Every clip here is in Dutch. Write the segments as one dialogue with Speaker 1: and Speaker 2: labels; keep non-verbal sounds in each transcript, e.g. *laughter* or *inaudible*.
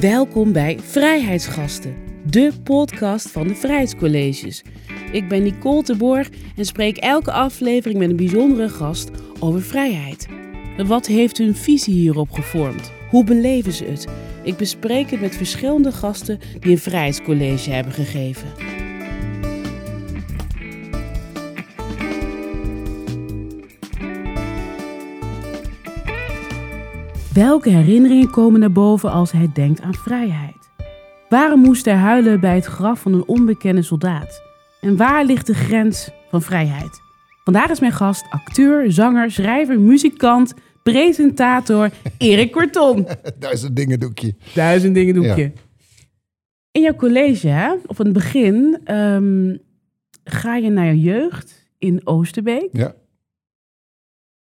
Speaker 1: Welkom bij Vrijheidsgasten, de podcast van de Vrijheidscolleges. Ik ben Nicole de Boer en spreek elke aflevering met een bijzondere gast over vrijheid. Wat heeft hun visie hierop gevormd? Hoe beleven ze het? Ik bespreek het met verschillende gasten die een vrijheidscollege hebben gegeven. Welke herinneringen komen naar boven als hij denkt aan vrijheid? Waarom moest hij huilen bij het graf van een onbekende soldaat? En waar ligt de grens van vrijheid? Vandaag is mijn gast acteur, zanger, schrijver, muzikant, presentator Erik Kortom. *laughs*
Speaker 2: Duizend dingen doekje.
Speaker 1: Duizend dingen doekje.
Speaker 2: Ja.
Speaker 1: In jouw college, hè, in het begin, ehm, ga je naar je jeugd in Oosterbeek.
Speaker 2: Ja.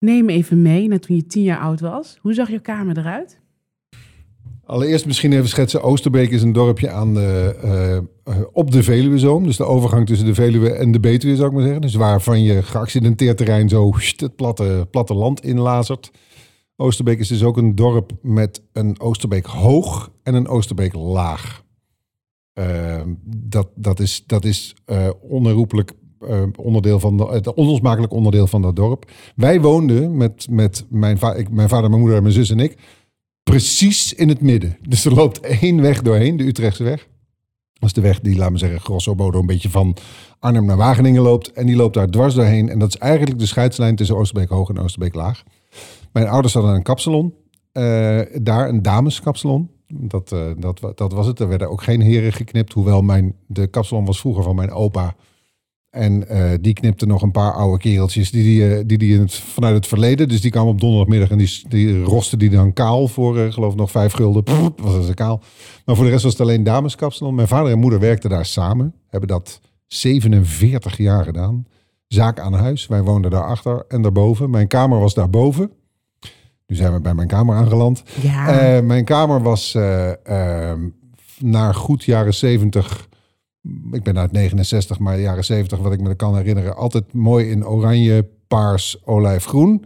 Speaker 1: Neem even mee naar toen je tien jaar oud was. Hoe zag je kamer eruit?
Speaker 2: Allereerst misschien even schetsen. Oosterbeek is een dorpje aan de, eh, op de Veluwezoom. Dus de overgang tussen de Veluwe en de Betuwe, zou ik maar zeggen. Dus waarvan je geaccidenteerd terrein zo het platte, platte land inlazert. Oosterbeek is dus ook een dorp met een Oosterbeek hoog en een Oosterbeek laag. Eh, dat, dat is, dat is onherroepelijk eh, onderdeel van de, het onlosmakelijk onderdeel van dat dorp. Wij woonden met, met mijn, va mijn vader, mijn moeder, en mijn zus en ik precies in het midden. *laughs* Dus er loopt één weg doorheen, de Utrechtse weg. Dat is de weg die, laten we zeggen, grosso modo een beetje van Arnhem naar Wageningen loopt. En die loopt daar dwars doorheen. En dat is eigenlijk de scheidslijn tussen Oosterbeek Hoog en Oosterbeek Laag. Mijn ouders hadden een kapsalon. eh, daar een dameskapsalon. Dat, eh, dat, dat was het. Er werden ook geen heren geknipt. Hoewel mijn, de kapsalon was vroeger van mijn opa. En eh, die knipte nog een paar oude kereltjes die, die, eh, die, die in het, vanuit het verleden. Dus die kwamen op donderdagmiddag en die, die rosten die dan kaal voor, eh, geloof ik, nog vijf gulden. Pff, was ze kaal. Maar voor de rest was het alleen dameskapsalon. Mijn vader en moeder werkten daar samen. Hebben dat 47 jaar gedaan. Zaak aan huis. Wij woonden daarachter en daarboven. Mijn kamer was daarboven. Nu zijn we bij mijn kamer aangeland.
Speaker 1: Ja,
Speaker 2: mijn kamer was eh, ehm, naar goed jaren 70. Ik ben uit 69, maar jaren 70, wat ik me kan herinneren, altijd mooi in oranje, paars, olijfgroen.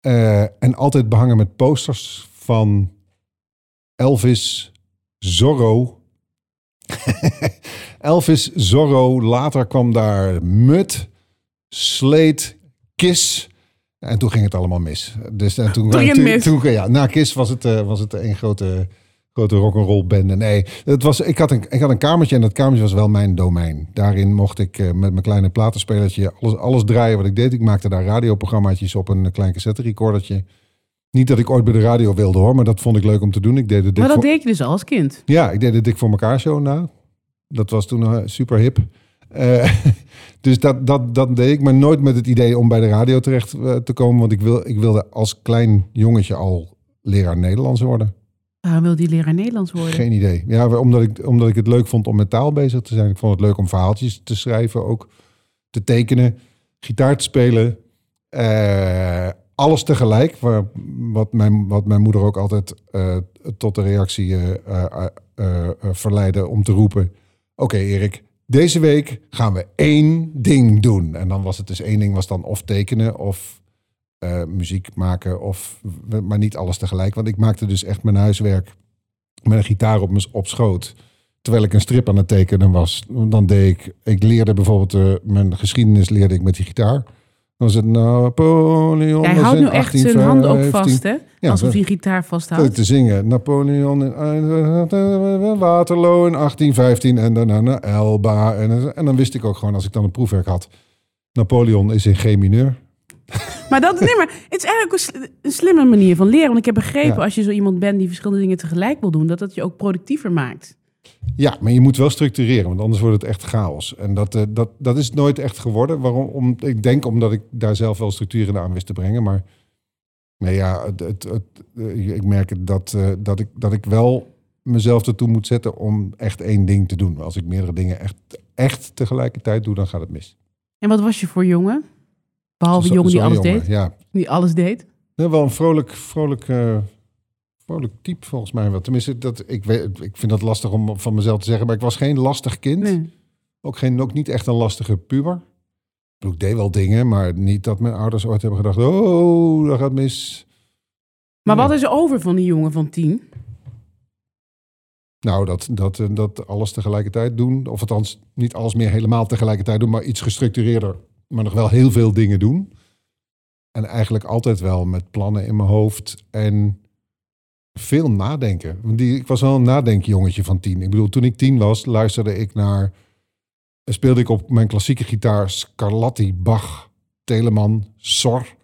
Speaker 2: Eh, en altijd behangen met posters van Elvis, Zorro. *laughs* Elvis, Zorro. Later kwam daar Mut, Sleet, Kiss. En toen ging het allemaal mis. Dus en toen,
Speaker 1: Toen
Speaker 2: toen- ja, na Kiss was het, eh, was het een grote, grote rock'n'roll bende. Nee, het was, ik, had een, ik had een kamertje en dat kamertje was wel mijn domein. Daarin mocht ik eh, met mijn kleine platenspelertje alles, alles draaien wat ik deed. Ik maakte daar radioprogrammaatjes op een klein cassette recordertje. Niet dat ik ooit bij de radio wilde hoor, maar dat vond ik leuk om te doen. Ik deed het
Speaker 1: maar dat
Speaker 2: voor-
Speaker 1: deed je dus al als kind.
Speaker 2: ja, ik deed de Dik voor elkaar show na. Dat was toen eh, super hip. Eh, *laughs* dus dat, dat, dat deed ik, maar nooit met het idee om bij de radio terecht eh, te komen. Want ik, wil, ik wilde als klein jongetje al leraar Nederlands worden.
Speaker 1: Waarom wil die leraar Nederlands worden?
Speaker 2: Geen idee. Ja, omdat ik, omdat ik het leuk vond om met taal bezig te zijn. Ik vond het leuk om verhaaltjes te schrijven, ook te tekenen, gitaar te spelen. Eh, alles tegelijk. Waar, wat, mijn, wat mijn moeder ook altijd eh, tot de reactie eh, verleidde om te roepen... Oké Erik, deze week gaan we één ding doen. En dan was het dus één ding, was dan of tekenen of eh, muziek maken. Of, maar niet alles tegelijk. Want ik maakte dus echt mijn huiswerk met een gitaar op, mijn- op schoot. Terwijl ik een strip aan het tekenen was. Dan deed ik, ik leerde bijvoorbeeld, eh, mijn geschiedenis leerde ik met die gitaar. Dan was het Napoleon.
Speaker 1: Hij houdt nu echt zijn handen ook
Speaker 2: 1815.
Speaker 1: vast, hè?
Speaker 2: Ja,
Speaker 1: Alsof hij gitaar vasthoudt.
Speaker 2: te zingen. Napoleon in Waterloo in 1815 en daarna naar Elba. En, en dan wist ik ook gewoon, als ik dan een proefwerk had. Napoleon is in G mineur.
Speaker 1: Maar, dat, nee, maar het is eigenlijk een, sl- een slimme manier van leren. Want ik heb begrepen,
Speaker 2: Ja.
Speaker 1: als je zo iemand bent die verschillende dingen tegelijk wil doen, dat dat je ook productiever maakt.
Speaker 2: Ja, maar je moet wel structureren, want anders wordt het echt chaos. En dat, eh, dat, dat is nooit echt geworden. Waarom? Om, ik denk omdat ik daar zelf wel structuur in aan wist te brengen. Maar nee, ja, het, het, het, eh, ik merk dat, eh, dat, ik, dat ik wel mezelf ertoe moet zetten om echt één ding te doen. Als ik meerdere dingen echt, echt tegelijkertijd doe, dan gaat het mis.
Speaker 1: En wat was je voor jongen? Behalve
Speaker 2: Zo-
Speaker 1: jongen die alles
Speaker 2: jongen,
Speaker 1: deed.
Speaker 2: Ja,
Speaker 1: Die alles deed.
Speaker 2: Ja, wel een vrolijk, vrolijk, eh, vrolijk type volgens mij. wel. Tenminste, dat, ik, weet, ik vind dat lastig om van mezelf te zeggen. Maar ik was geen lastig kind.
Speaker 1: Nee.
Speaker 2: Ook, geen, ook niet echt een lastige puber. Ik deed wel dingen, maar niet dat mijn ouders ooit hebben gedacht... oh, dat gaat mis.
Speaker 1: Maar
Speaker 2: Nee.
Speaker 1: wat is er over van die jongen van tien?
Speaker 2: Nou, dat, dat, eh, dat alles tegelijkertijd doen. Of althans, niet alles meer helemaal tegelijkertijd doen, maar iets gestructureerder. Maar nog wel heel veel dingen doen. En eigenlijk altijd wel met plannen in mijn hoofd. En veel nadenken. Want die, ik was wel een nadenkjongetje van tien. Ik bedoel, toen ik tien was, luisterde ik naar... Speelde ik op mijn klassieke gitaar Scarlatti, Bach, Telemann, Sor.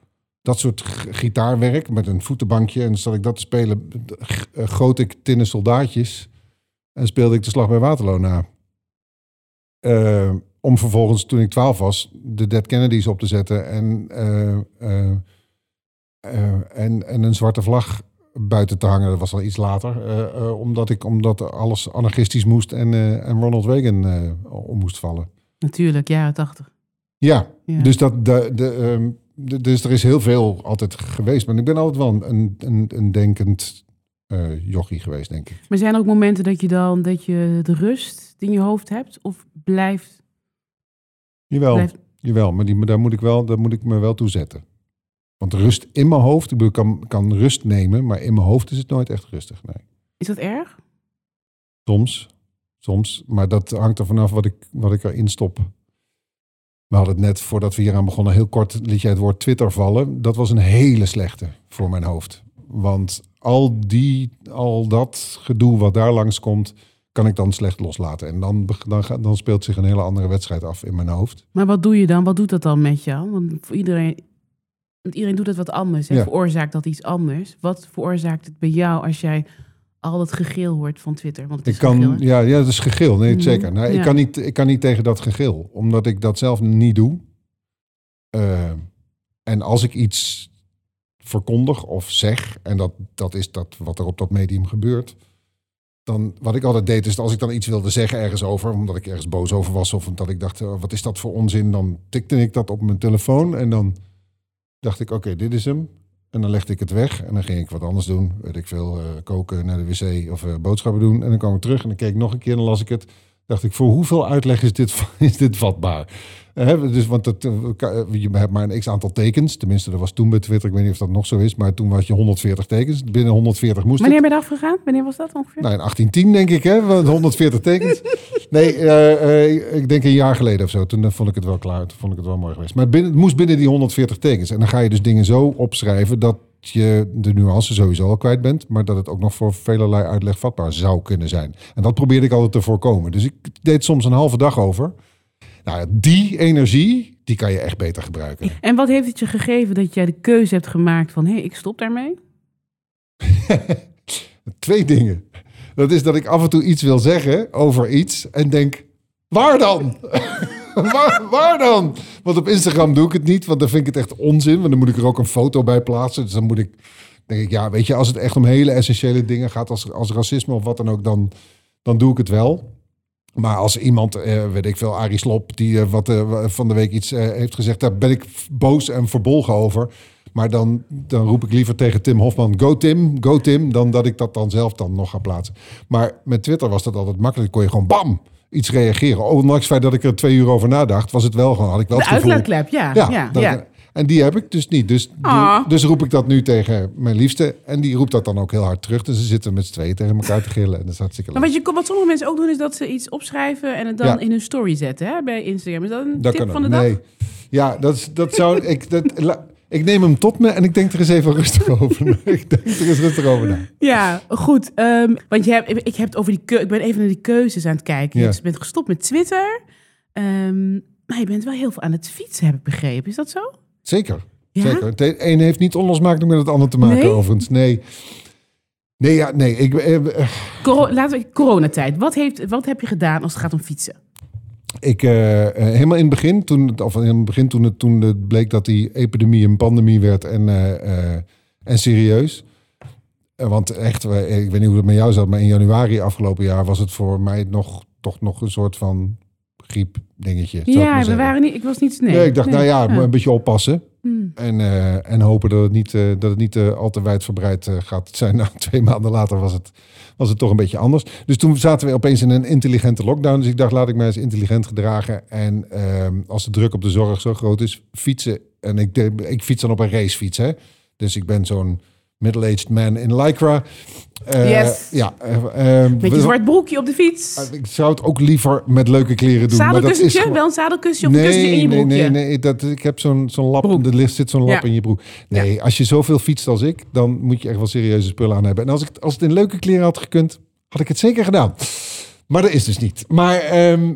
Speaker 2: Dat soort gitaarwerk met een voetenbankje. En dan zat ik dat te spelen. Eh, Goot ik tinnen soldaatjes. En speelde ik de slag bij Waterloo na. Eh, om vervolgens, toen ik twaalf was, de Dead Kennedys op te zetten. En, eh, eh, eh, en, en een zwarte vlag buiten te hangen. Dat was al iets later. omdat, ik, omdat alles anarchistisch moest en, en Ronald Reagan om moest vallen.
Speaker 1: Natuurlijk, jaren tachtig.
Speaker 2: Ja,
Speaker 1: Ja.
Speaker 2: dus, dat, de, de, ehm, de- dus er is heel veel altijd geweest. Maar ik ben altijd wel een, een, een denkend eh jochie geweest, denk ik.
Speaker 1: Maar zijn er ook momenten dat je dan dat je de rust in je hoofd hebt? Of blijft...
Speaker 2: Jawel, jawel maar, die, maar daar, moet ik wel, daar moet ik me wel toe zetten. Want rust in mijn hoofd, ik bedoel, kan, kan rust nemen, maar in mijn hoofd is het nooit echt rustig. Nee.
Speaker 1: is dat erg?
Speaker 2: Soms, soms. Maar dat hangt er vanaf wat ik, wat ik erin stop. We hadden het net, voordat we hier aan begonnen, heel kort liet jij het woord Twitter vallen. Dat was een hele slechte voor mijn hoofd. Want al, die, al dat gedoe wat daar langskomt, kan ik dan slecht loslaten. En dan, dan, dan speelt zich een hele andere wedstrijd af in mijn hoofd.
Speaker 1: Maar wat doe je dan? Wat doet dat dan met jou? Want voor iedereen, want iedereen doet het wat anders. Hè?
Speaker 2: Ja.
Speaker 1: Veroorzaakt dat iets anders? Wat veroorzaakt het bij jou als jij al dat gegil hoort van Twitter? Want het is
Speaker 2: Ik kan,
Speaker 1: gegil,
Speaker 2: ja, ja, dat is gegil. Nee,
Speaker 1: Mhm,
Speaker 2: zeker. Nou,
Speaker 1: ja.
Speaker 2: ik, kan niet, ik kan niet tegen dat gegil, omdat ik dat zelf niet doe. Eh, en als ik iets verkondig of zeg, en dat, dat is dat wat er op dat medium gebeurt, dan wat ik altijd deed, is als ik dan iets wilde zeggen ergens over, omdat ik ergens boos over was, of omdat ik dacht, eh, wat is dat voor onzin, dan tikte ik dat op mijn telefoon en dan dacht ik, oké, dit is hem. En dan legde ik het weg en dan ging ik wat anders doen. Weet ik veel, eh, koken, naar de wc of eh, boodschappen doen. En dan kwam ik terug en dan keek ik nog een keer en dan las ik het. Dacht ik, voor hoeveel uitleg is dit, *laughs* is dit vatbaar? Eh, hè, dus, want het, eh, eh, je hebt maar een x-aantal tekens. Tenminste, dat was toen bij Twitter. Ik weet niet of dat nog zo is. Maar toen was je 140 tekens. Binnen 140 moest.
Speaker 1: Wanneer ben je eraf gegaan? Wanneer was dat ongeveer?
Speaker 2: Nou, in 1810 denk ik, hè? want 140 tekens. *laughs* Nee, eh, eh, ik denk een jaar geleden of zo. Toen eh, vond ik het wel klaar. Toen vond ik het wel mooi geweest. Maar binnen, het moest binnen die 140 tekens. En dan ga je dus dingen zo opschrijven dat je de nuance sowieso al kwijt bent. Maar dat het ook nog voor velerlei uitleg vatbaar zou kunnen zijn. En dat probeerde ik altijd te voorkomen. Dus ik deed soms een halve dag over. Nou, die energie, die kan je echt beter gebruiken.
Speaker 1: En wat heeft het je gegeven dat jij de keuze hebt gemaakt van... hé, hey, ik stop daarmee? *laughs*
Speaker 2: Twee dingen. Dat is dat ik af en toe iets wil zeggen over iets en denk, waar dan? *laughs* *laughs* waar, waar dan? Want op Instagram doe ik het niet, want dan vind ik het echt onzin. Want dan moet ik er ook een foto bij plaatsen. Dus dan moet ik, denk ik, ja, weet je, als het echt om hele essentiële dingen gaat, als, als racisme of wat dan ook, dan, dan doe ik het wel. Maar als iemand, eh, weet ik veel, Arie Slop, die eh, wat eh, van de week iets heeft gezegd, daar ben ik boos en verbolgen over. Maar dan, dan roep ik liever tegen Tim Hofman, go Tim, go Tim, dan dat ik dat dan zelf dan nog ga plaatsen. Maar met Twitter was dat altijd makkelijk, kon je gewoon bam, iets reageren. Ondanks het feit dat ik er twee uur over nadacht, was het wel gewoon, had ik wel
Speaker 1: De
Speaker 2: het gevoel...
Speaker 1: uitlaatklep, ja. Ja, ja,
Speaker 2: dat- En die heb ik dus niet. Dus,
Speaker 1: Ah.
Speaker 2: dus roep ik dat nu tegen mijn liefste. En die roept dat dan ook heel hard terug. Dus ze zitten met z'n tweeën tegen elkaar te gillen. En dat is hartstikke leuk.
Speaker 1: Maar wat, je, wat sommige mensen ook doen, is dat ze iets opschrijven... en het dan
Speaker 2: Ja.
Speaker 1: in hun story zetten hè, bij Instagram. Is dat een
Speaker 2: Dat
Speaker 1: tip van de
Speaker 2: ook.
Speaker 1: dag?
Speaker 2: Nee. Ja, dat, is- dat zou *laughs* ik. Dat, ik neem hem tot me en ik denk er eens even rustig over. *laughs* ik denk er eens rustig over na.
Speaker 1: Ja, goed. ehm, want je hebt, ik heb het over die keu- ik ben even naar die keuzes aan het kijken.
Speaker 2: Ja.
Speaker 1: Je bent gestopt met Twitter. Ehm, maar je bent wel heel veel aan het fietsen, heb ik begrepen. Is dat zo?
Speaker 2: Zeker.
Speaker 1: Ja?
Speaker 2: Zeker. Het een heeft niet onlosmakelijk met het ander te maken,
Speaker 1: Nee?
Speaker 2: overigens. Nee. Nee, ja, nee. Ik, eh, eh,
Speaker 1: laten we coronatijd. Wat, heeft, wat heb je gedaan als het gaat om fietsen?
Speaker 2: Ik eh, eh, helemaal in het begin, toen, of in het begin toen het, toen het bleek dat die epidemie een pandemie werd en, eh, en serieus. Want echt, ik weet niet hoe het met jou zat, maar in januari afgelopen jaar was het voor mij nog, toch nog een soort van griep dingetje.
Speaker 1: Ja, we waren niet. Ik was niet. Nee,
Speaker 2: Nee, ik dacht,
Speaker 1: Nee.
Speaker 2: nou ja, een beetje oppassen.
Speaker 1: Hmm.
Speaker 2: En, eh, en hopen dat het niet, eh, dat het niet eh, al te wijdverbreid gaat zijn. *laughs* Nou, twee maanden later was het, was het toch een beetje anders. Dus toen zaten we opeens in een intelligente lockdown. Dus ik dacht, laat ik mij eens intelligent gedragen. En ehm, als de druk op de zorg zo groot is, fietsen. En ik, ik fiets dan op een racefiets, hè. Dus ik ben zo'n middle-aged man in lycra. Eh,
Speaker 1: Yes.
Speaker 2: Ja, eh, eh,
Speaker 1: Met je
Speaker 2: we-
Speaker 1: zwart broekje op de fiets.
Speaker 2: Ik zou het ook liever met leuke kleren doen. maar dat is
Speaker 1: Zadelkussentje? Wel een zadelkussentje of een kussentje in je
Speaker 2: nee,
Speaker 1: broekje?
Speaker 2: nee, nee. Dat, ik heb zo'n zo'n lap.
Speaker 1: Broek.
Speaker 2: Er zit zo'n lap
Speaker 1: Ja.
Speaker 2: in je broek. Nee, als je zoveel fietst als ik, dan moet je echt wel serieuze spullen aan hebben. En als, ik, als het in leuke kleren had gekund, had ik het zeker gedaan. Maar dat is dus niet. Maar, ehm,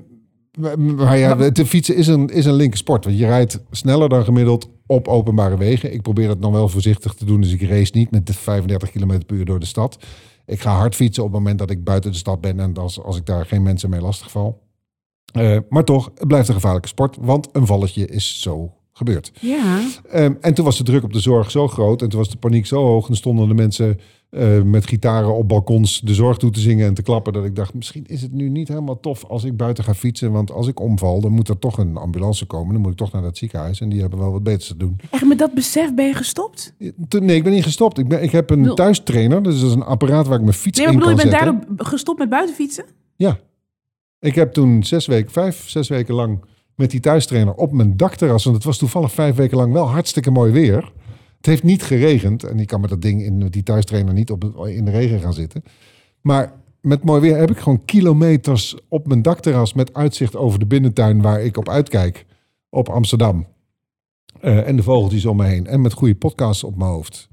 Speaker 2: maar- ja, de fietsen is een, is een linker sport. Want je rijdt sneller dan gemiddeld op openbare wegen. Ik probeer het dan wel voorzichtig te doen. Dus ik race niet met de 35 km per uur door de stad. Ik ga hard fietsen op het moment dat ik buiten de stad ben. En als, als ik daar geen mensen mee lastigval. Eh, maar toch, het blijft een gevaarlijke sport. Want een valletje is zo gebeurd.
Speaker 1: Ja.
Speaker 2: Ehm, en toen was de druk op de zorg zo groot en toen was de paniek zo hoog. En stonden de mensen eh, met gitaren op balkons de zorg toe te zingen en te klappen. Dat ik dacht, misschien is het nu niet helemaal tof als ik buiten ga fietsen. Want als ik omval, dan moet er toch een ambulance komen. Dan moet ik toch naar dat ziekenhuis. En die hebben wel wat beters te doen.
Speaker 1: Echt met dat besef ben je gestopt?
Speaker 2: Nee, ik ben niet gestopt. Ik, ben, ik heb een thuistrainer. Dus dat is een apparaat waar ik mijn fiets
Speaker 1: Nee, maar
Speaker 2: in
Speaker 1: bedoel, je
Speaker 2: kan
Speaker 1: bent
Speaker 2: zetten.
Speaker 1: daardoor gestopt met buitenfietsen?
Speaker 2: Ja. Ik heb toen zes weken, vijf, zes weken lang met die thuistrainer op mijn dakterras. Want het was toevallig vijf weken lang wel hartstikke mooi weer. Het heeft niet geregend. En ik kan met dat ding in die thuistrainer niet op, in de regen gaan zitten. Maar met mooi weer heb ik gewoon kilometers op mijn dakterras met uitzicht over de binnentuin waar ik op uitkijk. Op Amsterdam. Eh, en de vogeltjes om me heen. En met goede podcasts op mijn hoofd.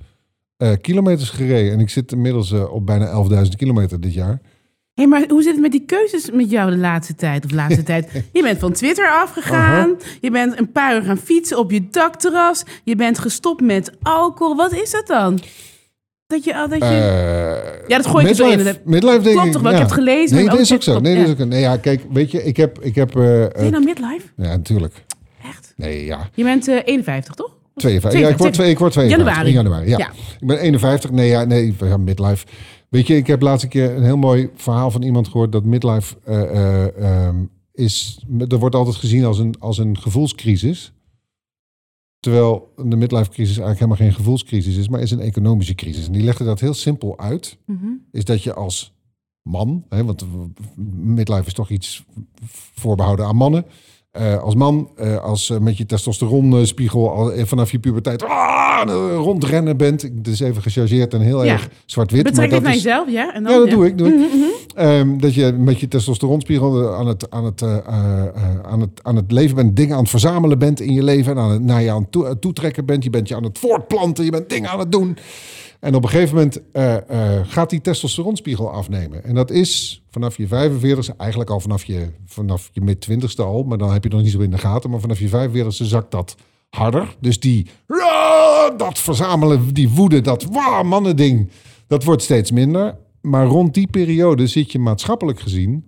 Speaker 2: Eh, kilometers gereden. En ik zit inmiddels eh, op bijna 11.000 kilometer dit jaar.
Speaker 1: Hé, maar hoe zit het met die keuzes met jou de laatste tijd? Of de laatste *laughs* tijd? Je bent van Twitter afgegaan. Je bent een paar uur gaan fietsen op je dakterras. Je bent gestopt met alcohol. Wat is dat dan? Dat je... Dat je...
Speaker 2: Eh,
Speaker 1: Ja, dat gooi ik er zo in.
Speaker 2: midlife, midlife denk
Speaker 1: Klopt
Speaker 2: ik,
Speaker 1: toch wel? Ik heb het gelezen,
Speaker 2: Nee, dat is ook zo. Nee, dat is ook zo. Nee, ja, kijk, weet je, ik heb... Ik heb eh,
Speaker 1: Ben je
Speaker 2: eh,
Speaker 1: nou midlife?
Speaker 2: ja, natuurlijk.
Speaker 1: Echt?
Speaker 2: Nee, ja.
Speaker 1: Je bent eh 51, toch?
Speaker 2: 52. Ja, ik word, twee, ik word 52.
Speaker 1: Januari.
Speaker 2: In januari, ja.
Speaker 1: Ja.
Speaker 2: Ik ben 51. Nee, ja, nee, midlife. Weet je, ik heb laatst een keer een heel mooi verhaal van iemand gehoord dat midlife eh, eh, ehm, is... Er wordt altijd gezien als een, als een gevoelscrisis. Terwijl de midlife crisis eigenlijk helemaal geen gevoelscrisis is, maar is een economische crisis. En die legde dat heel simpel uit.
Speaker 1: Mhm.
Speaker 2: is dat je als man, hè, want midlife is toch iets voorbehouden aan mannen. Eh, als man, eh, als eh, met je testosteronspiegel al, vanaf je puberteit ah, rondrennen bent. Het is even gechargeerd en heel
Speaker 1: Ja.
Speaker 2: erg zwart-wit. maar
Speaker 1: Betrek het
Speaker 2: dat
Speaker 1: naar
Speaker 2: is,
Speaker 1: jezelf, ja? En dan,
Speaker 2: ja, dat doe ik. Doe ik.
Speaker 1: Mhm, mhm.
Speaker 2: Ehm, dat je met je testosteronspiegel aan het, aan, het, aan, het, aan het leven bent, dingen aan het verzamelen bent in je leven en aan het, naar je aan het toe- toetrekken bent. Je bent je aan het voortplanten, je bent dingen aan het doen. En op een gegeven moment eh, eh, gaat die testosteronspiegel afnemen. En dat is vanaf je 45ste, eigenlijk al vanaf je, vanaf je mid-20ste al, maar dan heb je nog niet zo in de gaten. Maar vanaf je 45ste zakt dat harder. Dus die, dat verzamelen, die woede, dat wauw, mannen ding, dat wordt steeds minder. Maar rond die periode zit je maatschappelijk gezien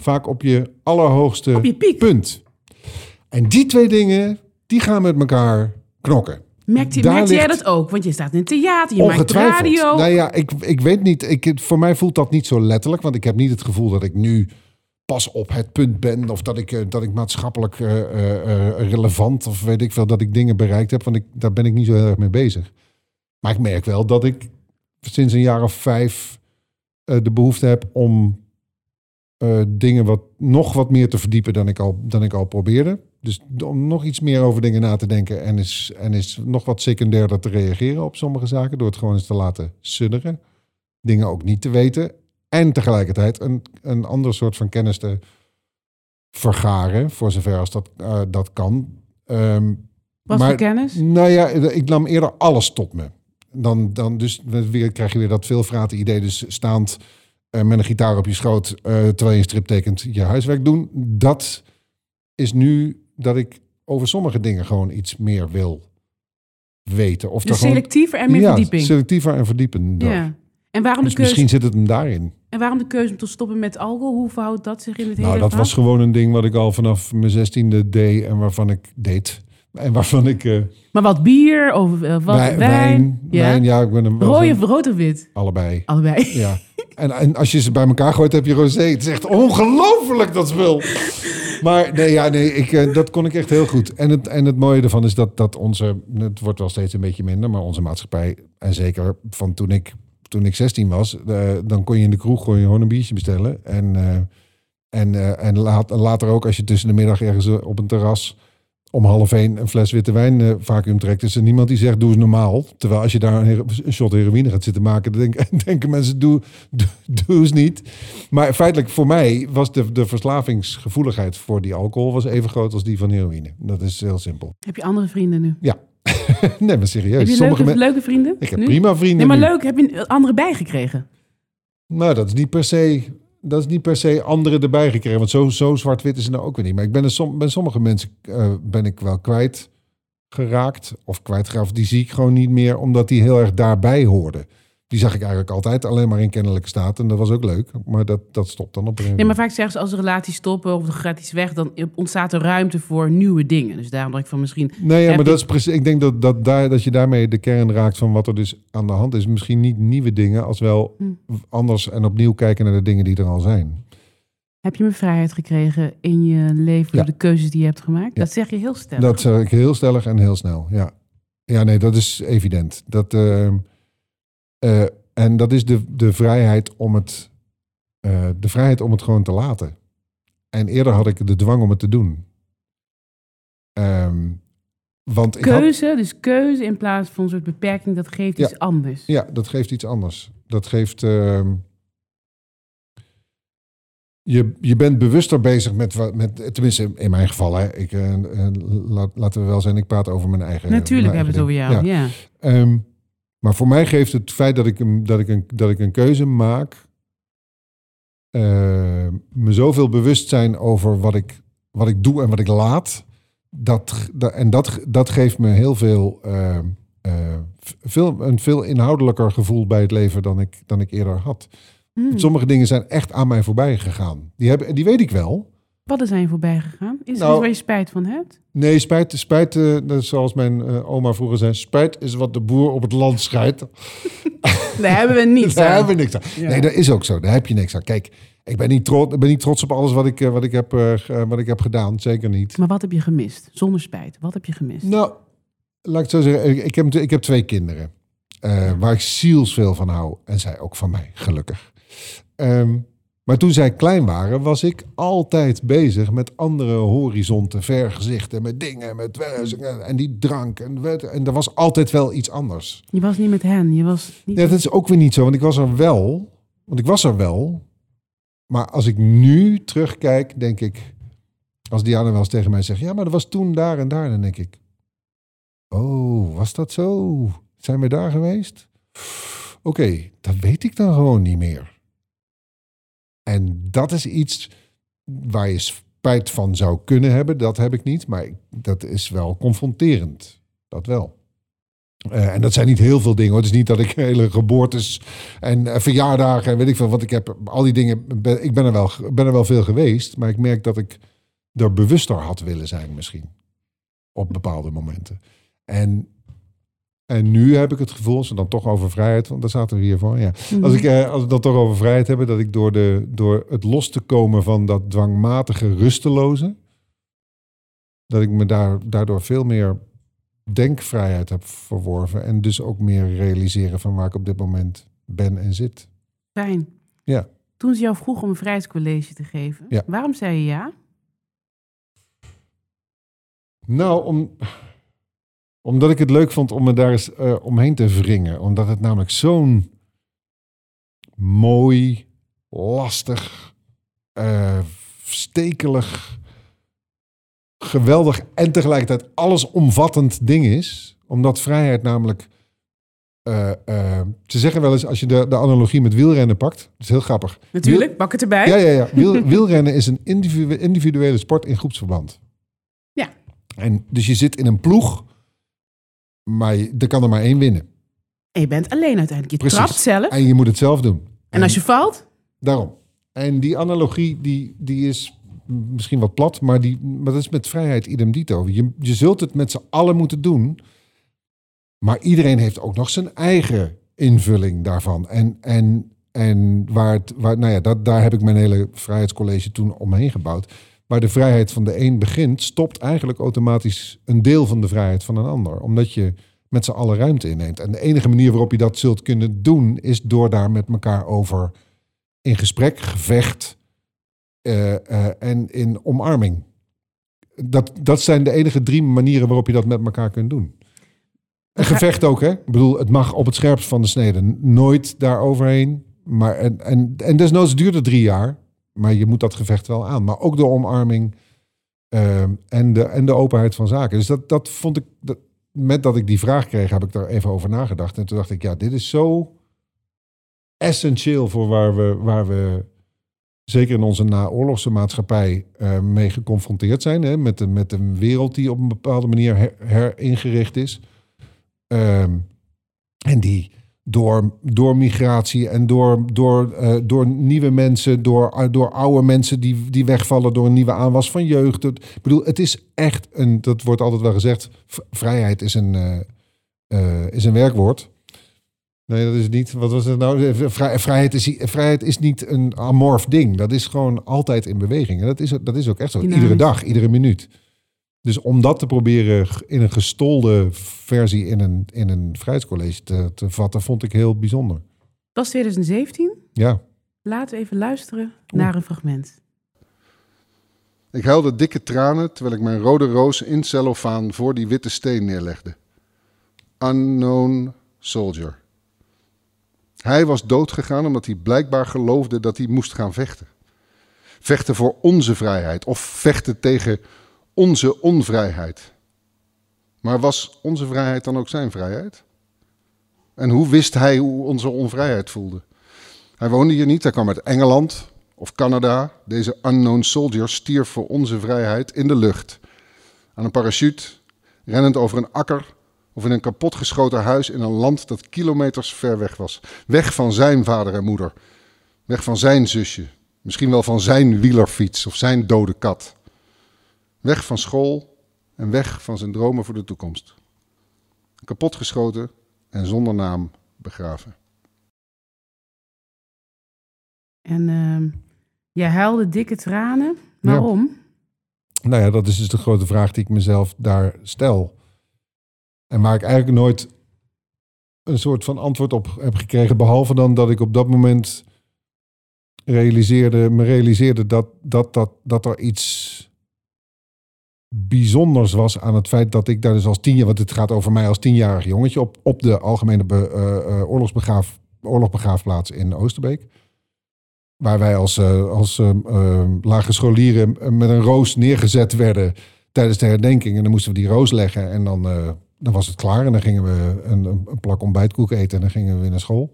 Speaker 2: vaak op je allerhoogste
Speaker 1: Op je piek.
Speaker 2: punt. En die twee dingen, die gaan met elkaar knokken.
Speaker 1: Merkte, merkte jij dat ook? Want je staat in het theater, je maakt radio.
Speaker 2: Nou ja, ik, ik weet niet. Ik, voor mij voelt dat niet zo letterlijk. Want ik heb niet het gevoel dat ik nu pas op het punt ben. Of dat ik, eh, dat ik maatschappelijk eh, eh, relevant of weet ik veel dat ik dingen bereikt heb. Want ik, daar ben ik niet zo heel erg mee bezig. Maar ik merk wel dat ik sinds een jaar of vijf de behoefte heb om dingen wat, nog wat meer te verdiepen dan ik al, dan ik al probeerde. Dus om nog iets meer over dingen na te denken en is, en is nog wat secundairder te reageren op sommige zaken. Door het gewoon eens te laten sudderen. Dingen ook niet te weten. En tegelijkertijd een, een ander soort van kennis te vergaren, voor zover als dat, eh, dat kan. Ehm,
Speaker 1: Wat
Speaker 2: maar-
Speaker 1: voor kennis?
Speaker 2: nou ja, ik nam eerder alles tot me. Dan, dan dus weer, krijg je weer dat veelvraten idee. Dus staand eh, met een gitaar op je schoot, eh, terwijl je een strip tekent, je huiswerk doen. Dat is nu dat ik over sommige dingen gewoon iets meer wil weten. Of
Speaker 1: Dus
Speaker 2: er gewoon-
Speaker 1: selectiever en meer
Speaker 2: ja,
Speaker 1: verdieping.
Speaker 2: selectiever en verdiepender.
Speaker 1: Ja. En waarom, de
Speaker 2: Dus
Speaker 1: keuze,
Speaker 2: misschien zit het hem daarin.
Speaker 1: en waarom de keuze om te stoppen met alcohol? Hoe verhoudt dat zich in het hele
Speaker 2: Nou, dat was gewoon een ding wat ik al vanaf mijn zestiende deed en waarvan ik deed. En waarvan ik... eh,
Speaker 1: Maar wat bier of eh, wat
Speaker 2: wijn,
Speaker 1: wijn? ja.
Speaker 2: wijn, ja, ik ben
Speaker 1: Rode
Speaker 2: zo'n-
Speaker 1: of rood of wit?
Speaker 2: allebei.
Speaker 1: Allebei.
Speaker 2: Ja. En, en als je ze bij elkaar gooit, heb je rosé. Het is echt ongelooflijk, dat spul. Maar nee, ja, nee ik, eh, dat kon ik echt heel goed. En het, en het mooie ervan is dat, dat onze... Het wordt wel steeds een beetje minder, maar onze maatschappij... En zeker van toen ik, toen ik 16 was... eh, dan kon je in de kroeg gewoon, een biertje bestellen. En, eh, en, en later ook als je tussen de middag ergens op een terras... om half één een fles witte wijn uh, vacuüm trekt, is er niemand die zegt doe eens normaal. Terwijl als je daar een, een shot heroïne gaat zitten maken, dan denken, *laughs* denken mensen doe, doe, doe eens niet. Maar feitelijk voor mij was de, de verslavingsgevoeligheid voor die alcohol was even groot als die van heroïne. Dat is heel simpel.
Speaker 1: Heb je andere vrienden nu?
Speaker 2: Ja. *laughs* nee, maar serieus.
Speaker 1: Heb je
Speaker 2: Sommige
Speaker 1: leuke, leuke vrienden?
Speaker 2: Ik heb
Speaker 1: nu?
Speaker 2: prima vrienden.
Speaker 1: Nee, maar
Speaker 2: nu.
Speaker 1: leuk. Heb je andere bijgekregen?
Speaker 2: Nou, dat is niet per se, dat is niet per se anderen erbij gekregen. Want zo, zo zwart-wit is het nou ook weer niet. Maar ik ben som, bij sommige mensen eh, ben ik wel kwijt geraakt. Of kwijtgeraakt. Die zie ik gewoon niet meer, omdat die heel erg daarbij hoorden. Die zag ik eigenlijk altijd alleen maar in kennelijke staat. En dat was ook leuk. Maar dat, dat stopt dan op een gegeven
Speaker 1: Nee, maar vaak zeggen ze als de relaties stoppen of er gaat iets weg, dan ontstaat er ruimte voor nieuwe dingen. Dus daarom dacht ik van misschien.
Speaker 2: Nee, ja, maar dat is precies. Ik denk dat, dat, daar, dat je daarmee de kern raakt van wat er dus aan de hand is. Misschien niet nieuwe dingen, als wel
Speaker 1: Hm.
Speaker 2: anders en opnieuw kijken naar de dingen die er al zijn.
Speaker 1: Heb je meer vrijheid gekregen in je leven door
Speaker 2: Ja.
Speaker 1: de keuzes die je hebt gemaakt?
Speaker 2: Ja.
Speaker 1: Dat zeg je heel stellig.
Speaker 2: Dat zeg ik heel stellig en heel snel. Ja, ja nee, dat is evident. Dat, ehm, eh, en dat is de, de vrijheid om het, eh, de vrijheid om het gewoon te laten. En eerder had ik de dwang om het te doen. Ehm, want had,
Speaker 1: Keuze, dus keuze in plaats van een soort beperking, dat geeft
Speaker 2: Ja.
Speaker 1: iets anders.
Speaker 2: ja, dat geeft iets anders. Dat geeft. ehm, je, je bent bewuster bezig met wat. Met, tenminste, in mijn geval. Hè, ik, eh, laat, laten we wel zijn, ik praat over mijn eigen.
Speaker 1: Natuurlijk
Speaker 2: mijn
Speaker 1: hebben we het over jou.
Speaker 2: Ja.
Speaker 1: Ja.
Speaker 2: Ehm, maar voor mij geeft het feit dat ik een, dat ik een, dat ik een keuze maak. eh, me zoveel bewustzijn over wat ik, wat ik doe en wat ik laat. Dat, dat, en dat, dat geeft me heel veel, eh, eh, veel. Een veel inhoudelijker gevoel bij het leven dan ik, dan ik eerder had.
Speaker 1: Hmm.
Speaker 2: Sommige dingen zijn echt aan mij voorbij gegaan. Die, hebben, die weet ik wel.
Speaker 1: Wat er zijn voorbij gegaan? Is er
Speaker 2: Nou-
Speaker 1: iets waar je spijt van hebt?
Speaker 2: Nee, spijt, spijt is zoals mijn eh, oma vroeger zei, spijt is wat de boer op het land *laughs* scheidt.
Speaker 1: Daar hebben we niets
Speaker 2: Daar
Speaker 1: aan.
Speaker 2: hebben we niks aan.
Speaker 1: Ja.
Speaker 2: Nee, dat is ook zo. Daar heb je niks aan. Kijk, ik ben niet trots, ben niet trots op alles wat ik, eh, wat, ik heb, wat ik heb gedaan. Zeker niet.
Speaker 1: Maar wat heb je gemist? Zonder spijt. Wat heb je gemist?
Speaker 2: Nou, laat ik het zo zeggen. Ik, heb, ik heb twee kinderen. waar ik zielsveel van hou. En zij ook van mij, gelukkig. Ehm, maar toen zij klein waren, was ik altijd bezig met andere horizonten, vergezichten, met dingen, met en die drank. En, en er was altijd wel iets anders.
Speaker 1: Je was niet met hen. Je was niet
Speaker 2: Ja, dat is ook weer niet zo, want ik was er wel. Want ik was er wel. Maar als ik nu terugkijk, denk ik... Als Diana wel eens tegen mij zegt... Ja, maar dat was toen daar en daar. Dan denk ik... Oh, was dat zo? Zijn we daar geweest? Oké, dat weet ik dan gewoon niet meer. En dat is iets waar je spijt van zou kunnen hebben. Dat heb ik niet, maar dat is wel confronterend. Dat wel. Eh, en dat zijn niet heel veel dingen. Hoor. Het is niet dat ik *laughs* hele geboortes en eh, verjaardagen en weet ik veel wat ik heb. Al die dingen, ik ben er, wel, ben er wel veel geweest. Maar ik merk dat ik er bewuster had willen zijn misschien. Op bepaalde momenten. En, en nu heb ik het gevoel, als we dan toch over vrijheid, want daar zaten we hier voor. Ja.
Speaker 1: Mhm.
Speaker 2: Als, ik, eh, als we dan toch over vrijheid hebben, dat ik door, de, door het los te komen van dat dwangmatige rusteloze, dat ik me daar, daardoor veel meer denkvrijheid heb verworven. En dus ook meer realiseren van waar ik op dit moment ben en zit.
Speaker 1: Fijn.
Speaker 2: Ja.
Speaker 1: Toen ze jou vroeg om een vrijheidscollege te geven,
Speaker 2: Ja.
Speaker 1: waarom zei je ja?
Speaker 2: Nou, om, omdat ik het leuk vond om me daar eens eh, omheen te wringen. Omdat het namelijk zo'n mooi, lastig, eh, stekelig, geweldig en tegelijkertijd allesomvattend ding is. Omdat vrijheid namelijk... eh, ze zeggen wel eens, als je de, de analogie met wielrennen pakt... Dat is heel grappig.
Speaker 1: Natuurlijk, pak het erbij.
Speaker 2: Ja, ja, ja. Wiel, *laughs* wielrennen is een individu- individuele sport in groepsverband.
Speaker 1: Ja.
Speaker 2: En dus je zit in een ploeg, maar je, er kan er maar één winnen.
Speaker 1: En je bent alleen uiteindelijk. Je
Speaker 2: Precies.
Speaker 1: trapt zelf.
Speaker 2: En je moet het zelf doen.
Speaker 1: En als je valt,
Speaker 2: Daarom. En die analogie, die, die is misschien wat plat, maar, die, maar dat is met vrijheid idem dito. Je, je zult het met z'n allen moeten doen, maar iedereen heeft ook nog zijn eigen invulling daarvan. En, en, en waar het, waar, nou ja, dat, daar heb ik mijn hele vrijheidscollege toen omheen gebouwd. Waar de vrijheid van de een begint, stopt eigenlijk automatisch een deel van de vrijheid van een ander. Omdat je met z'n allen ruimte inneemt. En de enige manier waarop je dat zult kunnen doen, is door daar met elkaar over in gesprek, gevecht eh, eh, en in omarming dat, dat zijn de enige drie manieren waarop je dat met elkaar kunt doen. Een gevecht ook, hè? Ik bedoel, het mag op het scherpst van de snede. Nooit daar overheen. Maar en, en, en desnoods duurt het drie jaar. Maar je moet dat gevecht wel aan. Maar ook de omarming ehm, en, de, en de openheid van zaken. Dus dat, dat vond ik. Dat, met dat ik die vraag kreeg, heb ik daar even over nagedacht. En toen dacht ik, ja, dit is zo essentieel voor waar we, waar we zeker in onze naoorlogse maatschappij uh, mee geconfronteerd zijn. Hè, met, met een wereld die op een bepaalde manier her, heringericht is. Ehm, en die door, door migratie en door, door, uh, door nieuwe mensen, door, uh, door oude mensen die, die wegvallen door een nieuwe aanwas van jeugd. ik bedoel, het is echt een, dat wordt altijd wel gezegd, vrijheid is een, uh, is een werkwoord. Nee, dat is niet. Wat was het nou? Vrijheid is, vrijheid is niet een amorf ding. Dat is gewoon altijd in beweging. En dat is, dat is ook echt zo. Iedere dag, iedere minuut. Dus om dat te proberen in een gestolde versie in een, in een vrijheidscollege te, te vatten, vond ik heel bijzonder. Dat
Speaker 1: was 2017?
Speaker 2: Ja.
Speaker 1: Laten we even luisteren naar een fragment.
Speaker 3: Ik huilde dikke tranen terwijl ik mijn rode roos in cellofaan voor die witte steen neerlegde. Unknown soldier. Hij was doodgegaan omdat hij blijkbaar geloofde dat hij moest gaan vechten. Vechten voor onze vrijheid of vechten tegen onze onvrijheid. Maar was onze vrijheid dan ook zijn vrijheid? En hoe wist hij hoe onze onvrijheid voelde? Hij woonde hier niet, hij kwam uit Engeland of Canada. Deze unknown soldier stierf voor onze vrijheid in de lucht. Aan een parachute, rennend over een akker of in een kapotgeschoten huis in een land dat kilometers ver weg was. Weg van zijn vader en moeder. Weg van zijn zusje. Misschien wel van zijn wielerfiets of zijn dode kat. Weg van school en weg van zijn dromen voor de toekomst. Kapotgeschoten en zonder naam begraven.
Speaker 1: En uh, jij huilde dikke tranen. Waarom?
Speaker 2: Nou ja, dat is dus de grote vraag die ik mezelf daar stel. En waar ik eigenlijk nooit een soort van antwoord op heb gekregen. Behalve dan dat ik op dat moment realiseerde, me realiseerde dat, dat, dat, dat er iets bijzonders was aan het feit dat ik daar dus als tien jaar, want het gaat over mij als tienjarig jongetje, op, op de algemene be, uh, in Oosterbeek. Waar wij als, uh, als lage scholieren met een roos neergezet werden tijdens de herdenking. En dan moesten we die roos leggen en dan, dan was het klaar. En dan gingen we een, een plak ontbijtkoek eten en dan gingen we weer naar school.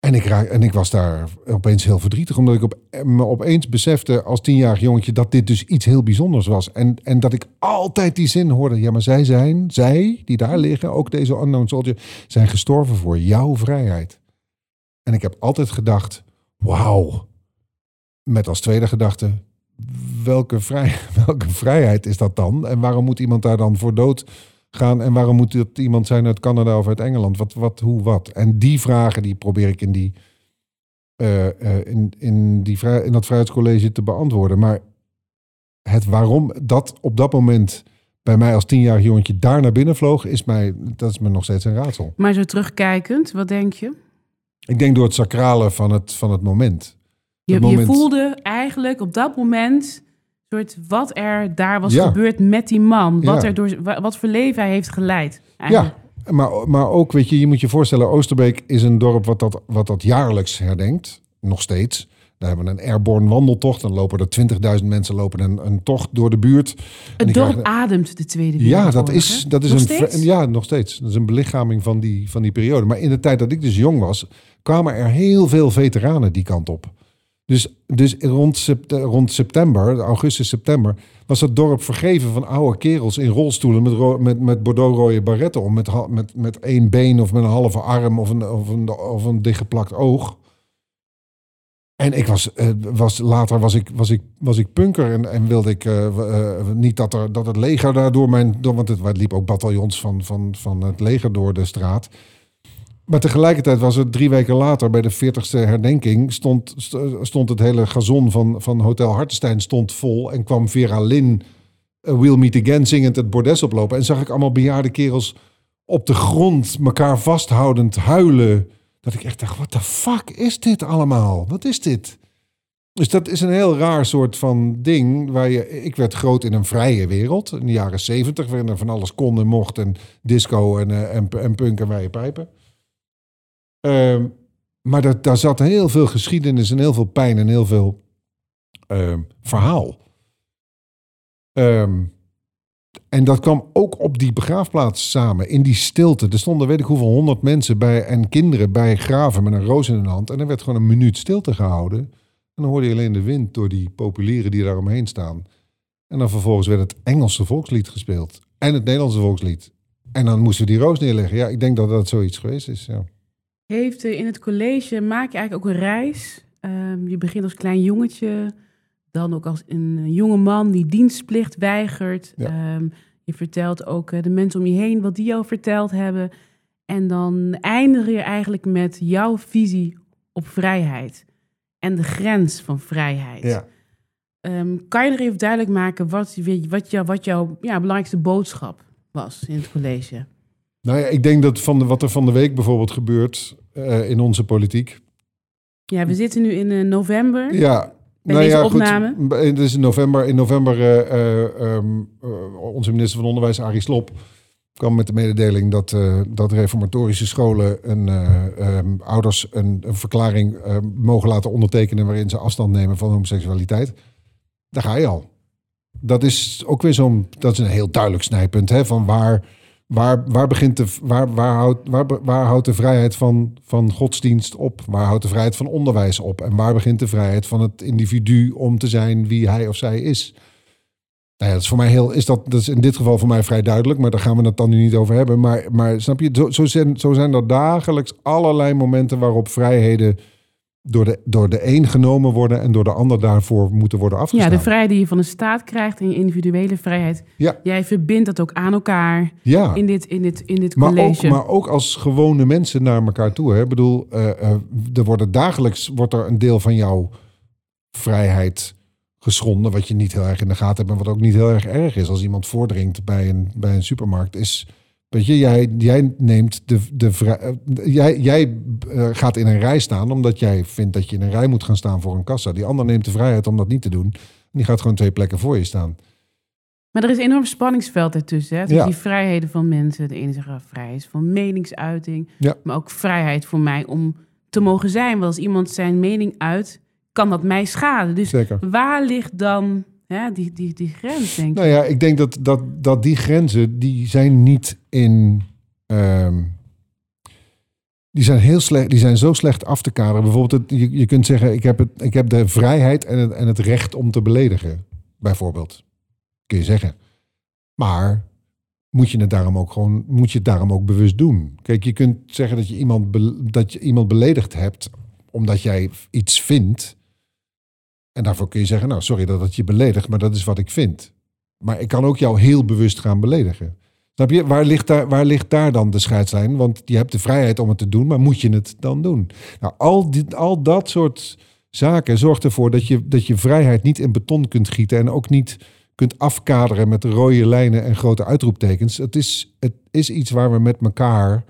Speaker 2: En ik, raak, en ik was daar opeens heel verdrietig, omdat ik op, me opeens besefte als tienjarig jongetje dat dit dus iets heel bijzonders was. En, en dat ik altijd die zin hoorde, ja maar zij zijn, zij die daar liggen, ook deze unknown soldier, zijn gestorven voor jouw vrijheid. En ik heb altijd gedacht, wauw. Met als tweede gedachte, welke, vrij, *laughs* welke vrijheid is dat dan? En waarom moet iemand daar dan voor dood gaan en waarom moet het iemand zijn uit Canada of uit Engeland? Wat, wat, hoe, wat? En die vragen die probeer ik in, die, uh, uh, in, in, die vrij, in dat vrijheidscollege te beantwoorden. Maar het waarom dat op dat moment bij mij als tienjarig jongetje daar naar binnen vloog, is mij, dat is me nog steeds een raadsel.
Speaker 1: Maar zo terugkijkend, wat denk je?
Speaker 2: Ik denk door het sacrale van het, van het moment.
Speaker 1: Je,
Speaker 2: het
Speaker 1: moment... je voelde eigenlijk op dat moment soort wat er daar was gebeurd met die man. Wat, er door, wat voor leven hij heeft geleid.
Speaker 2: Eigenlijk. Ja, maar, maar ook, weet je, je moet je voorstellen, Oosterbeek is een dorp wat dat, wat dat jaarlijks herdenkt. Nog steeds. Daar hebben we een airborne wandeltocht. Dan lopen er 20.000 mensen lopen een, een tocht door de buurt.
Speaker 1: Het dorp ademt de Tweede Wereldoorlog.
Speaker 2: Ja, dat is, dat is een. Ja, nog steeds. Dat is een belichaming van die, van die periode. Maar in de tijd dat ik dus jong was, kwamen er heel veel veteranen die kant op. Dus, dus rond, rond september, augustus, september, was het dorp vergeven van oude kerels in rolstoelen met, met, met bordeaux-rode barretten om. Met, met, met één been of met een halve arm of een, of een, of een dichtgeplakt oog. En ik was, eh, was later was ik, was ik, was ik punker en, en wilde ik uh, uh, niet dat, er, dat het leger daar door mijn. Want het, liep ook bataljons van, van, van het leger door de straat. Maar tegelijkertijd was het drie weken later, bij de 40ste herdenking, stond, stond het hele gazon van, van Hotel Hartenstein stond vol. En kwam Vera Lynn, uh, We'll Meet Again, zingend het bordes oplopen. En zag ik allemaal bejaarde kerels op de grond, elkaar vasthoudend, huilen. Dat ik echt dacht, wat de fuck is dit allemaal? Wat is dit? Dus dat is een heel raar soort van ding. Waar je, ik werd groot in een vrije wereld. In de jaren zeventig, waarin er van alles kon en mocht. En disco en, eh, en, en punk en wijde pijpen. Ehm, maar dat, daar zat heel veel geschiedenis en heel veel pijn en heel veel ehm, verhaal. Ehm, en dat kwam ook op die begraafplaats samen, in die stilte. Er stonden weet ik hoeveel honderd mensen bij en kinderen bij graven met een roos in hun hand. En er werd gewoon een minuut stilte gehouden. En dan hoorde je alleen de wind door die populieren die daar omheen staan. En dan vervolgens werd het Engelse volkslied gespeeld. En het Nederlandse volkslied. En dan moesten we die roos neerleggen. Ja, ik denk dat dat zoiets geweest is, ja.
Speaker 1: Heeft eh, in het college, maak je eigenlijk ook een reis. Ehm, je begint als klein jongetje, dan ook als een jonge man die dienstplicht weigert.
Speaker 2: Ja.
Speaker 1: Ehm, je vertelt ook eh, de mensen om je heen wat die jou verteld hebben. En dan eindig je eigenlijk met jouw visie op vrijheid. En de grens van vrijheid.
Speaker 2: ja.
Speaker 1: Ehm, kan je er even duidelijk maken wat, wat, jou, wat jouw ja, belangrijkste boodschap was in het college?
Speaker 2: Nou ja, ik denk dat van de, wat er van de week bijvoorbeeld gebeurt eh, in onze politiek.
Speaker 1: Ja, we zitten nu in eh, november.
Speaker 2: Ja,
Speaker 1: Bij
Speaker 2: nou
Speaker 1: deze
Speaker 2: ja, goed.
Speaker 1: opname?
Speaker 2: Het is in november. In november, eh, eh, ehm, eh, onze minister van Onderwijs, Arie Slop, kwam met de mededeling dat, eh, dat reformatorische scholen een, eh, ehm, ouders een, een verklaring eh, mogen laten ondertekenen waarin ze afstand nemen van homoseksualiteit. Daar ga je al. Dat is ook weer zo'n, dat is een heel duidelijk snijpunt hè, van waar, waar, waar begint de, waar, waar, houdt, waar, waar houdt de vrijheid van, van godsdienst op? Waar houdt de vrijheid van onderwijs op? En waar begint de vrijheid van het individu om te zijn wie hij of zij is? Nou ja, dat is voor mij heel, is dat, dat is in dit geval voor mij vrij duidelijk, maar daar gaan we het dan nu niet over hebben. Maar, maar snap je, zo, zo, zijn, zo zijn er dagelijks allerlei momenten waarop vrijheden door de, door de een genomen worden en door de ander daarvoor moeten worden
Speaker 1: Ja,
Speaker 2: afgestaan.
Speaker 1: de vrijheid die je van de staat krijgt en je individuele vrijheid.
Speaker 2: Ja.
Speaker 1: Jij verbindt dat ook aan elkaar
Speaker 2: ja.
Speaker 1: in dit, in dit, in dit
Speaker 2: Maar
Speaker 1: college.
Speaker 2: ook, maar ook als gewone mensen naar elkaar toe. Hè? Ik bedoel, eh, eh, er worden dagelijks wordt er een deel van jouw vrijheid geschonden. Wat je niet heel erg in de gaten hebt. En wat ook niet heel erg erg is. Als iemand voordringt bij een, bij een supermarkt. Is, weet je, jij, jij neemt de, de vrij, jij, jij eh, gaat in een rij staan. Omdat jij vindt dat je in een rij moet gaan staan voor een kassa. Die ander neemt de vrijheid om dat niet te doen. En die gaat gewoon twee plekken voor je staan.
Speaker 1: Maar er is een enorm spanningsveld ertussen. Hè?
Speaker 2: Ja.
Speaker 1: die vrijheden van mensen. De ene zegt ah, vrijheid van meningsuiting.
Speaker 2: Ja.
Speaker 1: Maar ook vrijheid voor mij om te mogen zijn. Want als iemand zijn mening uit, kan dat mij schaden. Dus
Speaker 2: Zeker.
Speaker 1: waar ligt dan hè, die, die, die grens, denk ik?
Speaker 2: Nou ja, ik denk dat, dat, dat die grenzen, die zijn niet in... ehm, die zijn heel slecht, die zijn zo slecht af te kaderen. Bijvoorbeeld, het, je, je kunt zeggen, ik heb, het, ik heb de vrijheid en het, en het recht om te beledigen. Bijvoorbeeld. Kun je zeggen. Maar moet je het daarom ook gewoon, moet je het daarom ook bewust doen. Kijk, je kunt zeggen dat je iemand, be- dat je iemand beledigd hebt omdat jij iets vindt. En daarvoor kun je zeggen, nou sorry dat het je beledigt, maar dat is wat ik vind. Maar ik kan ook jou heel bewust gaan beledigen. Snap je? Waar ligt daar, waar ligt daar dan de scheidslijn? Want je hebt de vrijheid om het te doen, maar moet je het dan doen? Nou, al, die, al dat soort zaken zorgt ervoor dat je, dat je vrijheid niet in beton kunt gieten en ook niet kunt afkaderen met rode lijnen en grote uitroeptekens. Het is, het is iets waar we met elkaar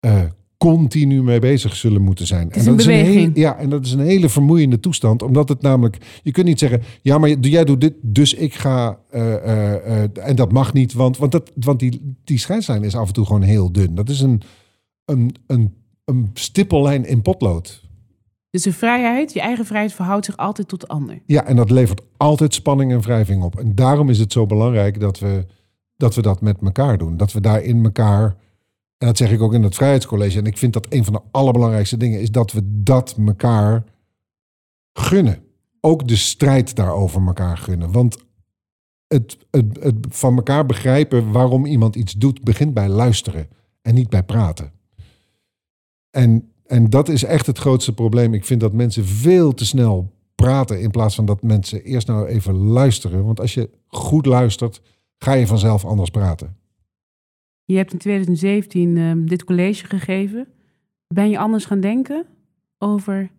Speaker 2: eh, continu mee bezig zullen moeten zijn.
Speaker 1: is
Speaker 2: en
Speaker 1: een
Speaker 2: dat is een heel- ja, en dat is een hele vermoeiende toestand, omdat het namelijk, je kunt niet zeggen, ja, maar jij doet dit, dus ik ga, eh, eh, eh, en dat mag niet, want, want, dat, want die, die scheidslijn is af en toe gewoon heel dun. Dat is een, een, een, een stippellijn in potlood.
Speaker 1: Dus de vrijheid, je eigen vrijheid, verhoudt zich altijd tot de ander.
Speaker 2: Ja, en dat levert altijd spanning en wrijving op. En daarom is het zo belangrijk dat we dat, we dat met elkaar doen. Dat we daar in elkaar, en dat zeg ik ook in het Vrijheidscollege, en ik vind dat een van de allerbelangrijkste dingen is dat we dat elkaar gunnen. Ook de strijd daarover elkaar gunnen. Want het, het, het van elkaar begrijpen waarom iemand iets doet, begint bij luisteren en niet bij praten. En, en dat is echt het grootste probleem. Ik vind dat mensen veel te snel praten in plaats van dat mensen eerst nou even luisteren. Want als je goed luistert, ga je vanzelf anders praten.
Speaker 1: Je hebt in 2017 ehm, dit college gegeven. Ben je anders gaan denken over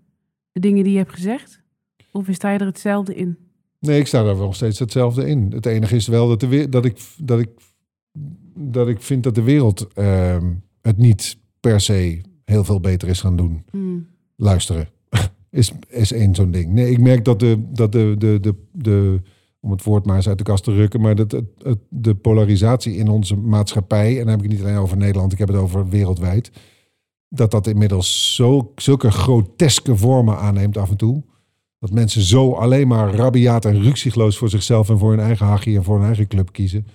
Speaker 1: de dingen die je hebt gezegd? Of sta je er hetzelfde in?
Speaker 2: Nee, ik sta daar wel steeds hetzelfde in. Het enige is wel dat, de, dat, ik, dat, ik, dat ik vind dat de wereld ehm, het niet per se heel veel beter is gaan doen.
Speaker 1: Hmm.
Speaker 2: Luisteren. *laughs* is, is één zo'n ding. Nee, ik merk dat de, dat de, de, de, de, om het woord maar eens uit de kast te rukken, maar dat het, het, de polarisatie in onze maatschappij, en dan heb ik het niet alleen over Nederland, ik heb het over wereldwijd, dat dat inmiddels zo, zulke groteske vormen aanneemt af en toe. Dat mensen zo alleen maar rabiaat en ruksigloos voor zichzelf en voor hun eigen hachie en voor hun eigen club kiezen.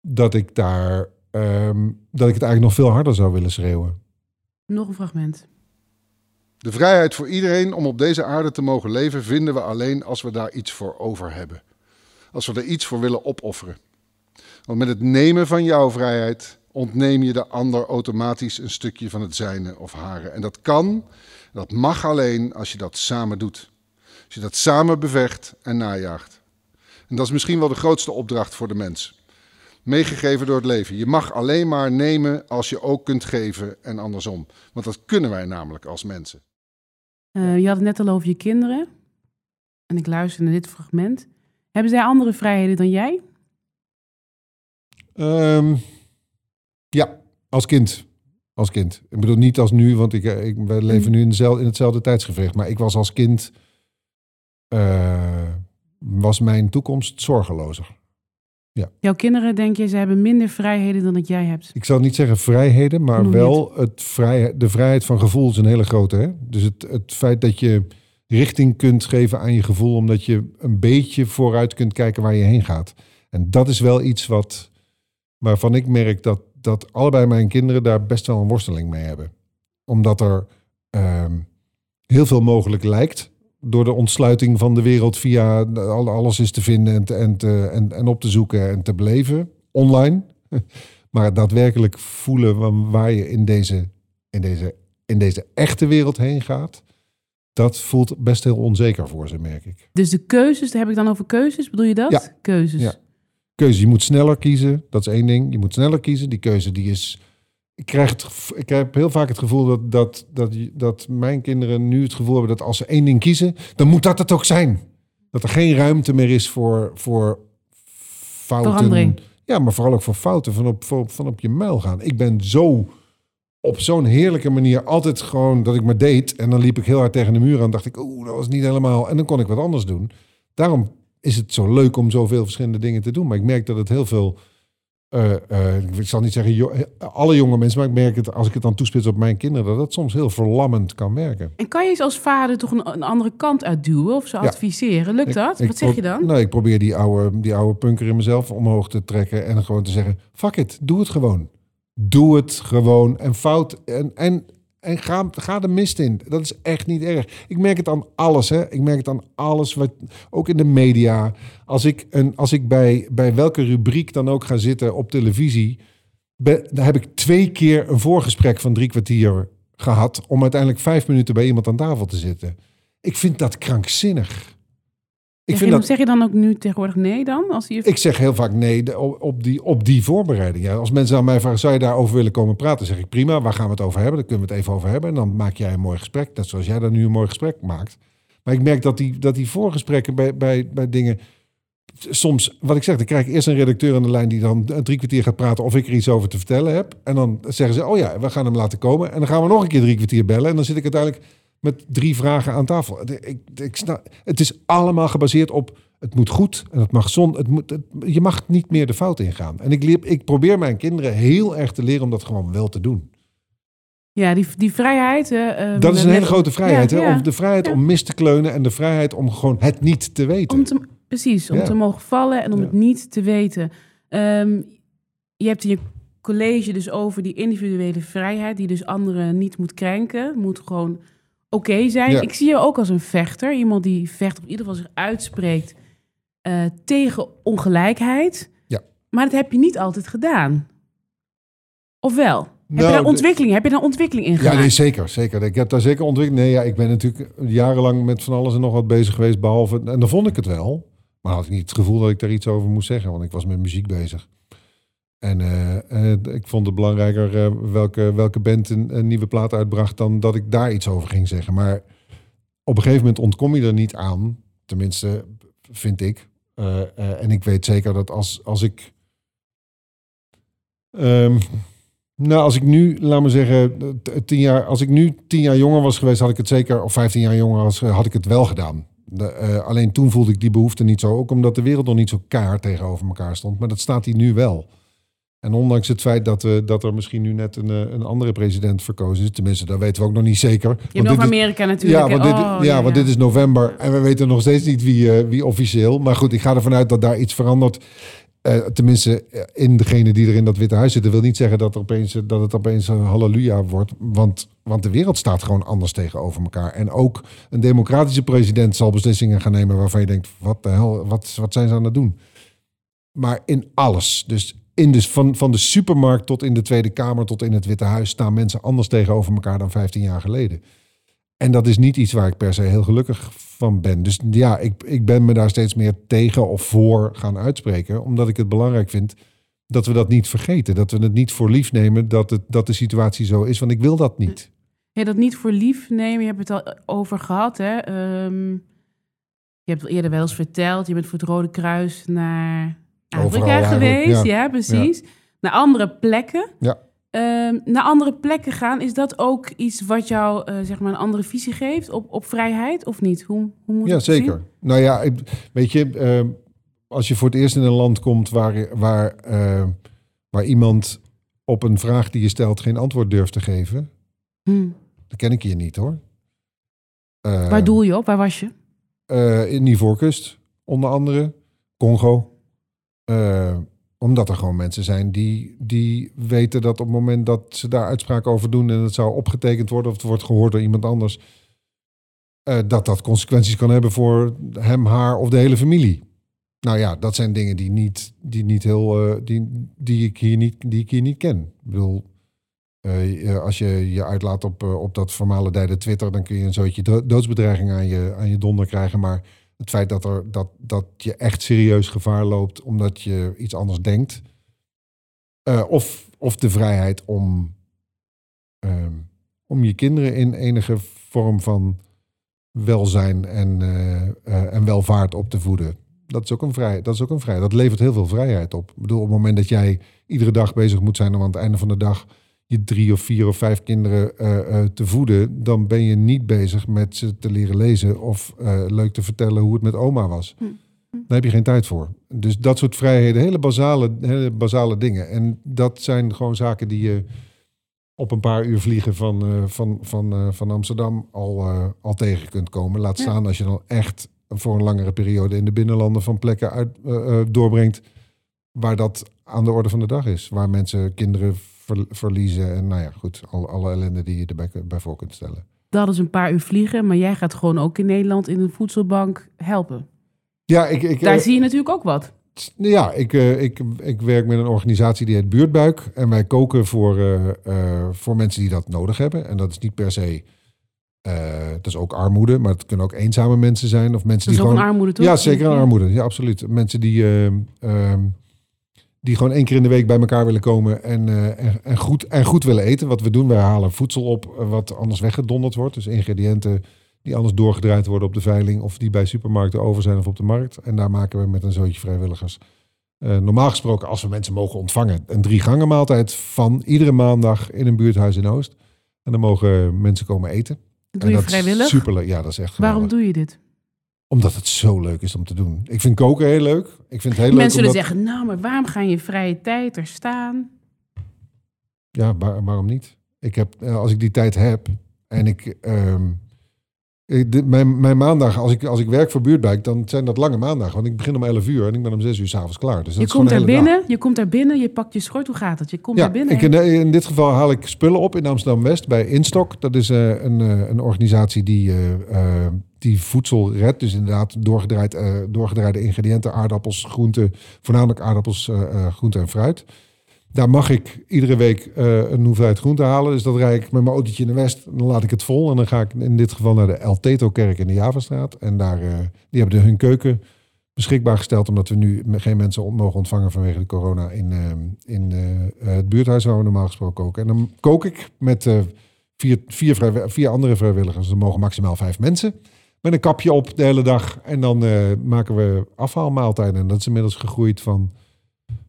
Speaker 2: Dat ik daar, ehm, dat ik het eigenlijk nog veel harder zou willen schreeuwen.
Speaker 1: Nog een fragment.
Speaker 3: De vrijheid voor iedereen om op deze aarde te mogen leven vinden we alleen als we daar iets voor over hebben. Als we er iets voor willen opofferen. Want met het nemen van jouw vrijheid ontneem je de ander automatisch een stukje van het zijne of hare. En dat kan, dat mag alleen als je dat samen doet. Als je dat samen bevecht en najaagt. En dat is misschien wel de grootste opdracht voor de mens. Meegegeven door het leven. Je mag alleen maar nemen als je ook kunt geven en andersom. Want dat kunnen wij namelijk als mensen.
Speaker 1: Uh, je had het net al over je kinderen. En ik luister naar dit fragment. Hebben zij andere vrijheden dan jij?
Speaker 2: Um, ja, als kind. Als kind. Ik bedoel niet als nu, want ik, eh, ik, we leven nu in, dezelfde, in hetzelfde tijdsgevricht. Maar ik was als kind, uh, was mijn toekomst zorgelozer. Ja.
Speaker 1: Jouw kinderen, denk je, ze hebben minder vrijheden dan dat jij hebt?
Speaker 2: Ik zal niet zeggen vrijheden, maar wel het vrij, de vrijheid van gevoel is een hele grote. Hè? Dus het, het feit dat je richting kunt geven aan je gevoel, omdat je een beetje vooruit kunt kijken waar je heen gaat. En dat is wel iets wat, waarvan ik merk dat, dat allebei mijn kinderen daar best wel een worsteling mee hebben. Omdat er uh, heel veel mogelijk lijkt door de ontsluiting van de wereld via alles is te vinden en, en, te, en, en op te zoeken en te beleven online. *laughs* Maar daadwerkelijk voelen waar je in deze, in, deze, in deze echte wereld heen gaat, dat voelt best heel onzeker voor ze, merk ik.
Speaker 1: Dus de keuzes, daar heb ik dan over keuzes, bedoel je dat?
Speaker 2: Ja.
Speaker 1: Keuzes.
Speaker 2: Ja. Keuze, je moet sneller kiezen, dat is één ding. Je moet sneller kiezen, die keuze die is ik, krijg het, ik heb heel vaak het gevoel dat, dat, dat, dat mijn kinderen nu het gevoel hebben dat als ze één ding kiezen, dan moet dat het ook zijn. Dat er geen ruimte meer is voor, voor fouten.
Speaker 1: Verandering.
Speaker 2: Ja, maar vooral ook voor fouten van op, van op je muil gaan. Ik ben zo op zo'n heerlijke manier altijd gewoon dat ik maar deed. En dan liep ik heel hard tegen de muur aan. dacht ik, oeh, dat was niet helemaal. En dan kon ik wat anders doen. Daarom is het zo leuk om zoveel verschillende dingen te doen. Maar ik merk dat het heel veel uh, uh, ik zal niet zeggen alle jonge mensen, maar ik merk het als ik het dan toespits op mijn kinderen, dat het soms heel verlammend kan werken.
Speaker 1: En kan je eens als vader toch een, een andere kant uitduwen of ze adviseren? Lukt dat? Wat zeg je dan?
Speaker 2: Nou, ik probeer die oude, die oude punker in mezelf omhoog te trekken en gewoon te zeggen: fuck it, doe het gewoon. Doe het gewoon en fout. En, en en ga, ga de mist in. Dat is echt niet erg. Ik merk het aan alles. Hè. Ik merk het aan alles. Wat, ook in de media. Als ik, een, als ik bij, bij welke rubriek dan ook ga zitten op televisie. dan heb ik twee keer een voorgesprek van drie kwartier gehad. Om uiteindelijk vijf minuten bij iemand aan tafel te zitten. Ik vind dat krankzinnig.
Speaker 1: Ik zeg, je, dat, zeg je dan ook nu tegenwoordig nee dan? Als je...
Speaker 2: Ik zeg heel vaak nee op die, op die voorbereiding. Ja, als mensen aan mij vragen, zou je daarover willen komen praten? zeg ik prima, waar gaan we het over hebben? Dan kunnen we het even over hebben. En dan maak jij een mooi gesprek, net zoals jij daar nu een mooi gesprek maakt. Maar ik merk dat die, dat die voorgesprekken bij, bij, bij dingen... Soms, wat ik zeg, dan krijg ik eerst een redacteur aan de lijn... die dan drie kwartier gaat praten of ik er iets over te vertellen heb. En dan zeggen ze, oh ja, we gaan hem laten komen. En dan gaan we nog een keer drie kwartier bellen. En dan zit ik uiteindelijk met drie vragen aan tafel. Ik, ik, snap, het is allemaal gebaseerd op het moet goed en het mag zon. Het moet, je mag niet meer de fout ingaan. En ik, leer, ik probeer mijn kinderen heel erg te leren om dat gewoon wel te doen.
Speaker 1: Ja, die, die vrijheid. Uh,
Speaker 2: dat is een hele grote vrijheid. hè? Om de vrijheid om mis te kleunen en de vrijheid om gewoon het niet te weten.
Speaker 1: Om te, precies, om te mogen vallen en om het niet te weten. Um, je hebt in je college dus over die individuele vrijheid, die dus anderen niet moet krenken. Moet gewoon oké zijn. Ik zie je ook als een vechter. Iemand die vecht, of in ieder geval zich uitspreekt uh, tegen ongelijkheid.
Speaker 2: Ja.
Speaker 1: Maar dat heb je niet altijd gedaan. Of wel? heb je nou, daar ontwikkeling? Heb je daar ontwikkeling in
Speaker 2: gemaakt? Ja, nee, zeker, zeker. Ik heb daar zeker ontwikkeling. Nee, ja, ik ben natuurlijk jarenlang met van alles en nog wat bezig geweest, behalve en dan vond ik het wel, maar had ik niet het gevoel dat ik daar iets over moest zeggen, want ik was met muziek bezig. En uh, ik vond het belangrijker uh, welke, welke band een, nieuwe plaat uitbracht dan dat ik daar iets over ging zeggen. Maar op een gegeven moment ontkom je er niet aan. Tenminste, vind ik. en ik weet zeker dat als, als ik. Um, Nou, als ik nu, laat me zeggen, tien jaar, als ik nu tien jaar jonger was geweest, had ik het zeker, of vijftien jaar jonger was, eh, had ik het wel gedaan. De, eh, alleen toen voelde ik die behoefte niet zo, ook omdat de wereld nog niet zo kaart tegenover elkaar stond. Maar dat staat hier nu wel. En ondanks het feit dat, we, dat er misschien nu net een, eh, een andere president verkozen is, tenminste, dat weten we ook nog niet zeker.
Speaker 1: Je hebt
Speaker 2: is-
Speaker 1: Amerika natuurlijk.
Speaker 2: ja, want, dit,
Speaker 1: Oh,
Speaker 2: ja, want dit is november en we weten nog steeds niet wie, eh, wie officieel. Maar goed, ik ga ervan uit dat daar iets verandert. Eh, tenminste, in degene die er in dat Witte Huis zitten, wil niet zeggen dat, er opeens, dat het opeens een halleluja wordt. Want, want de wereld staat gewoon anders tegenover elkaar. En ook een democratische president zal beslissingen gaan nemen waarvan je denkt: wat de hel, wat, wat zijn ze aan het doen? Maar in alles. Dus in van, van de supermarkt tot in de Tweede Kamer tot in het Witte Huis staan mensen anders tegenover elkaar dan 15 jaar geleden. En dat is niet iets waar ik per se heel gelukkig van ben. Dus ja, ik, ik ben me daar steeds meer tegen of voor gaan uitspreken. Omdat ik het belangrijk vind dat we dat niet vergeten. Dat we het niet voor lief nemen dat, het, dat de situatie zo is. Want ik wil dat niet.
Speaker 1: Ja, dat niet voor lief nemen. Je hebt het al over gehad, hè? Ehm, je hebt al eerder wel eens verteld. Je bent voor het Rode Kruis naar Afrika geweest.
Speaker 2: ja.
Speaker 1: Ja, precies. Naar andere plekken.
Speaker 2: Ja.
Speaker 1: Ehm, naar andere plekken gaan, is dat ook iets wat jou eh, zeg maar een andere visie geeft op, op vrijheid of niet? Hoe, hoe moet
Speaker 2: Ja,
Speaker 1: zien?
Speaker 2: zeker. Nou ja, weet je, eh, als je voor het eerst in een land komt waar, waar, eh, waar iemand op een vraag die je stelt geen antwoord durft te geven,
Speaker 1: Hm.
Speaker 2: dan ken ik je niet hoor.
Speaker 1: Waar doel je op? Waar was je?
Speaker 2: eh, in Ivoorkust, onder andere. Congo. Eh, omdat er gewoon mensen zijn die, die weten dat op het moment dat ze daar uitspraken over doen en het zou opgetekend worden of het wordt gehoord door iemand anders, eh, dat dat consequenties kan hebben voor hem, haar of de hele familie. Nou ja, dat zijn dingen die niet, die niet heel, eh, die, die, ik hier niet, die ik hier niet ken. Ik als je je uitlaat op, op dat vermalendijde Twitter, dan kun je een zootje do- doodsbedreiging aan je, aan je donder krijgen. Maar het feit dat, er, dat, dat je echt serieus gevaar loopt omdat je iets anders denkt. eh, of, of de vrijheid om, ehm, om je kinderen in enige vorm van welzijn en, eh, eh, en welvaart op te voeden. Dat is ook een vrijheid. Dat is ook een vrijheid. Dat levert heel veel vrijheid op. Ik bedoel, op het moment dat jij iedere dag bezig moet zijn om aan het einde van de dag je drie of vier of vijf kinderen eh, eh, te voeden, dan ben je niet bezig met ze te leren lezen of eh, leuk te vertellen hoe het met oma was.
Speaker 1: Hm.
Speaker 2: Daar heb je geen tijd voor. Dus dat soort vrijheden, hele basale, hele basale dingen. En dat zijn gewoon zaken die je op een paar uur vliegen van, van, van, van Amsterdam al, al tegen kunt komen. Laat
Speaker 1: Ja.
Speaker 2: staan als je dan echt voor een langere periode in de binnenlanden van plekken uit, doorbrengt waar dat aan de orde van de dag is. Waar mensen kinderen ver- verliezen en nou ja, goed, al, alle ellende die je erbij bij voor kunt stellen.
Speaker 1: Dat is een paar uur vliegen, maar jij gaat gewoon ook in Nederland in een voedselbank helpen.
Speaker 2: Ja, ik, ik,
Speaker 1: Daar
Speaker 2: eh,
Speaker 1: zie je natuurlijk ook wat.
Speaker 2: Ja, ik, eh, ik, ik werk met een organisatie die heet Buurtbuik. En wij koken voor, eh, voor mensen die dat nodig hebben. En dat is niet per se... dat is ook armoede, maar het kunnen ook eenzame mensen zijn. Of mensen
Speaker 1: Dat is
Speaker 2: die
Speaker 1: ook
Speaker 2: gewoon...
Speaker 1: een armoede, toch?
Speaker 2: Ja, zeker een armoede. Ja, absoluut. Mensen die, eh, ehm, die gewoon één keer in de week bij elkaar willen komen en, eh, en, en, goed, en goed willen eten. Wat we doen, wij halen voedsel op eh, wat anders weggedonderd wordt. Dus ingrediënten die anders doorgedraaid worden op de veiling of die bij supermarkten over zijn of op de markt. En daar maken we met een zootje vrijwilligers. eh, normaal gesproken, als we mensen mogen ontvangen, een drie gangen maaltijd van iedere maandag in een buurthuis in Oost. En dan mogen mensen komen eten.
Speaker 1: Doe je
Speaker 2: dat
Speaker 1: vrijwillig.
Speaker 2: Superleuk. Ja, dat is echt
Speaker 1: Waarom
Speaker 2: geweldig.
Speaker 1: doe je dit?
Speaker 2: Omdat het zo leuk is om te doen. Ik vind koken heel leuk. Ik vind het heel leuk
Speaker 1: Mensen zullen
Speaker 2: omdat...
Speaker 1: zeggen, nou, maar waarom ga je vrije tijd er staan?
Speaker 2: Ja, waar- waarom niet? Ik heb, eh, als ik die tijd heb en ik... ehm, ik- de- mijn, mijn maandag, als ik, als ik werk voor Buurtbijk, dan zijn dat lange maandagen. Want ik begin om 11 uur en ik ben om 6 uur s'avonds klaar. Dus dat
Speaker 1: Je komt daar
Speaker 2: dag.
Speaker 1: binnen, je komt daar binnen, je pakt je schort. Hoe gaat het? Je komt
Speaker 2: Ja,
Speaker 1: daar binnen.
Speaker 2: ik, in, in dit geval haal ik spullen op in Amsterdam-West bij Instok. Dat is eh, een, eh, een organisatie die, eh, eh, die voedsel redt. Dus inderdaad doorgedraaid, eh, doorgedraaide ingrediënten, aardappels, groenten. Voornamelijk aardappels, eh eh, groenten en fruit. Daar mag ik iedere week eh, een hoeveelheid groente halen. Dus dat rijd ik met mijn autootje in de West. Dan laat ik het vol. En dan ga ik in dit geval naar de El Teto-kerk in de Javastraat. En daar, eh, die hebben hun keuken beschikbaar gesteld. Omdat we nu geen mensen mogen ontvangen vanwege de corona in, eh, in het buurthuis waar we normaal gesproken koken. En dan kook ik met vier, vier, vier andere vrijwilligers. Er mogen maximaal vijf mensen. Met een kapje op de hele dag. En dan maken we afhaalmaaltijden. En dat is inmiddels gegroeid van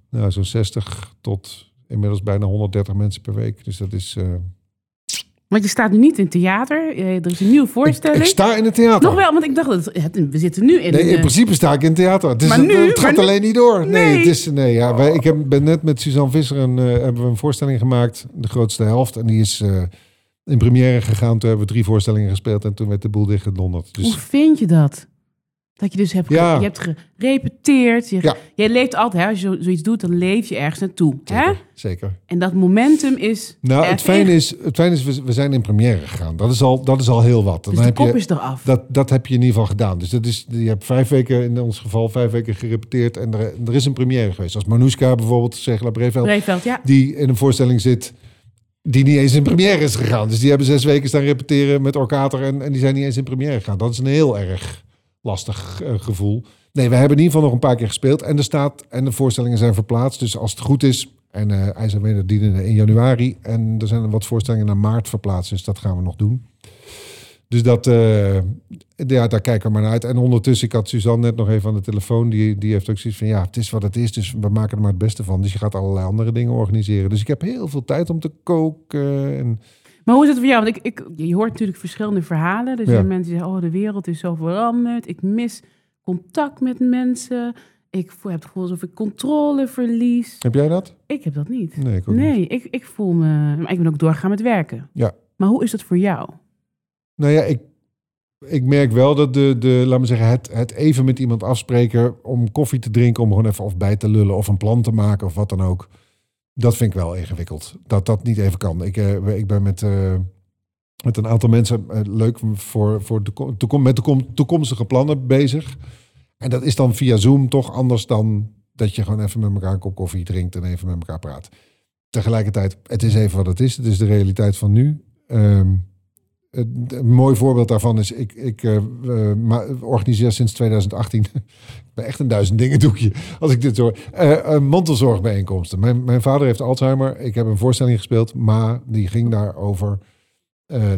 Speaker 2: nou, zo'n 60 tot inmiddels bijna 130 mensen per week. Dus dat is... eh,
Speaker 1: Want je staat nu niet in theater. Eh, Er is een nieuwe voorstelling.
Speaker 2: ik sta in het theater.
Speaker 1: Nog wel, want ik dacht, dat het- we zitten nu in
Speaker 2: Nee, in
Speaker 1: eh,
Speaker 2: principe sta ik in het theater. Het, is,
Speaker 1: Maar nu-
Speaker 2: het gaat
Speaker 1: maar nu-
Speaker 2: alleen niet door. Nee,
Speaker 1: Nee.
Speaker 2: het is, nee ja, wij, ik heb, ben net met Suzanne Visser een, hebben we een voorstelling gemaakt. De grootste helft. En die is in première gegaan. Toen hebben we drie voorstellingen gespeeld. En toen werd de boel dichtgedonderd.
Speaker 1: Hoe
Speaker 2: Dus
Speaker 1: vind je dat? Dat je dus hebt,
Speaker 2: Ja.
Speaker 1: je hebt gerepeteerd. Je,
Speaker 2: Ja.
Speaker 1: Jij leeft altijd, hè, als je zo- zoiets doet, dan leef je ergens naartoe. Hè?
Speaker 2: zeker. zeker.
Speaker 1: En dat momentum is...
Speaker 2: Nou, het fijne is, het fijne is we, we zijn in première gegaan. Dat is al, dat is al heel wat. Dan
Speaker 1: Dus de
Speaker 2: heb
Speaker 1: kop
Speaker 2: je,
Speaker 1: is eraf.
Speaker 2: dat, dat heb je in ieder geval gedaan. Dus dat is, je hebt vijf weken, in ons geval, vijf weken gerepeteerd. En er, er is een première geweest. Als Manouska bijvoorbeeld, Segela Breveld.
Speaker 1: Breeveld, ja.
Speaker 2: die in een voorstelling zit die niet eens in première is gegaan. Dus die hebben zes weken staan repeteren met Orkater en, en die zijn niet eens in première gegaan. Dat is een heel erg lastig eh, gevoel. Nee, we hebben in ieder geval nog een paar keer gespeeld en er staat en de voorstellingen zijn verplaatst. Dus als het goed is en eh IJs en Weder dienen in januari en er zijn wat voorstellingen naar maart verplaatst, dus dat gaan we nog doen. Dus dat, eh, ja, daar kijken we maar naar uit. En ondertussen, ik had Suzanne net nog even aan de telefoon. Die, die heeft ook zoiets van, ja, het is wat het is. Dus we maken er maar het beste van. Dus je gaat allerlei andere dingen organiseren. Dus ik heb heel veel tijd om te koken. En,
Speaker 1: Maar hoe is het voor jou? Want ik, ik, je hoort natuurlijk verschillende verhalen. Dus er zijn mensen die zeggen, oh, de wereld is zo veranderd. Ik mis contact met mensen. Ik voel, heb het gevoel alsof ik controle verlies.
Speaker 2: heb jij dat?
Speaker 1: Ik heb dat niet.
Speaker 2: Nee, ik ook niet.
Speaker 1: Nee, ik, ik voel me... Maar ik ben ook doorgaan met werken.
Speaker 2: Ja.
Speaker 1: Maar hoe is dat voor jou?
Speaker 2: Nou ja, ik, ik merk wel dat de, de laat me zeggen, het, het even met iemand afspreken om koffie te drinken, om gewoon even of bij te lullen of een plan te maken of wat dan ook. Dat vind ik wel ingewikkeld. Dat dat niet even kan. Ik, eh, ik ben met, eh, met een aantal mensen eh, leuk voor, voor de, ko- toekom- met de kom- toekomstige plannen bezig. En dat is dan via Zoom toch anders dan dat je gewoon even met elkaar een kop koffie drinkt en even met elkaar praat. Tegelijkertijd, het is even wat het is. Het is de realiteit van nu. Ehm, een mooi voorbeeld daarvan is, ik, ik eh, eh, organiseer sinds 2018, ik ben echt een duizend dingen doekje als ik dit hoor, eh, mantelzorgbijeenkomsten. Mijn, mijn vader heeft Alzheimer, ik heb een voorstelling gespeeld, maar die ging daarover,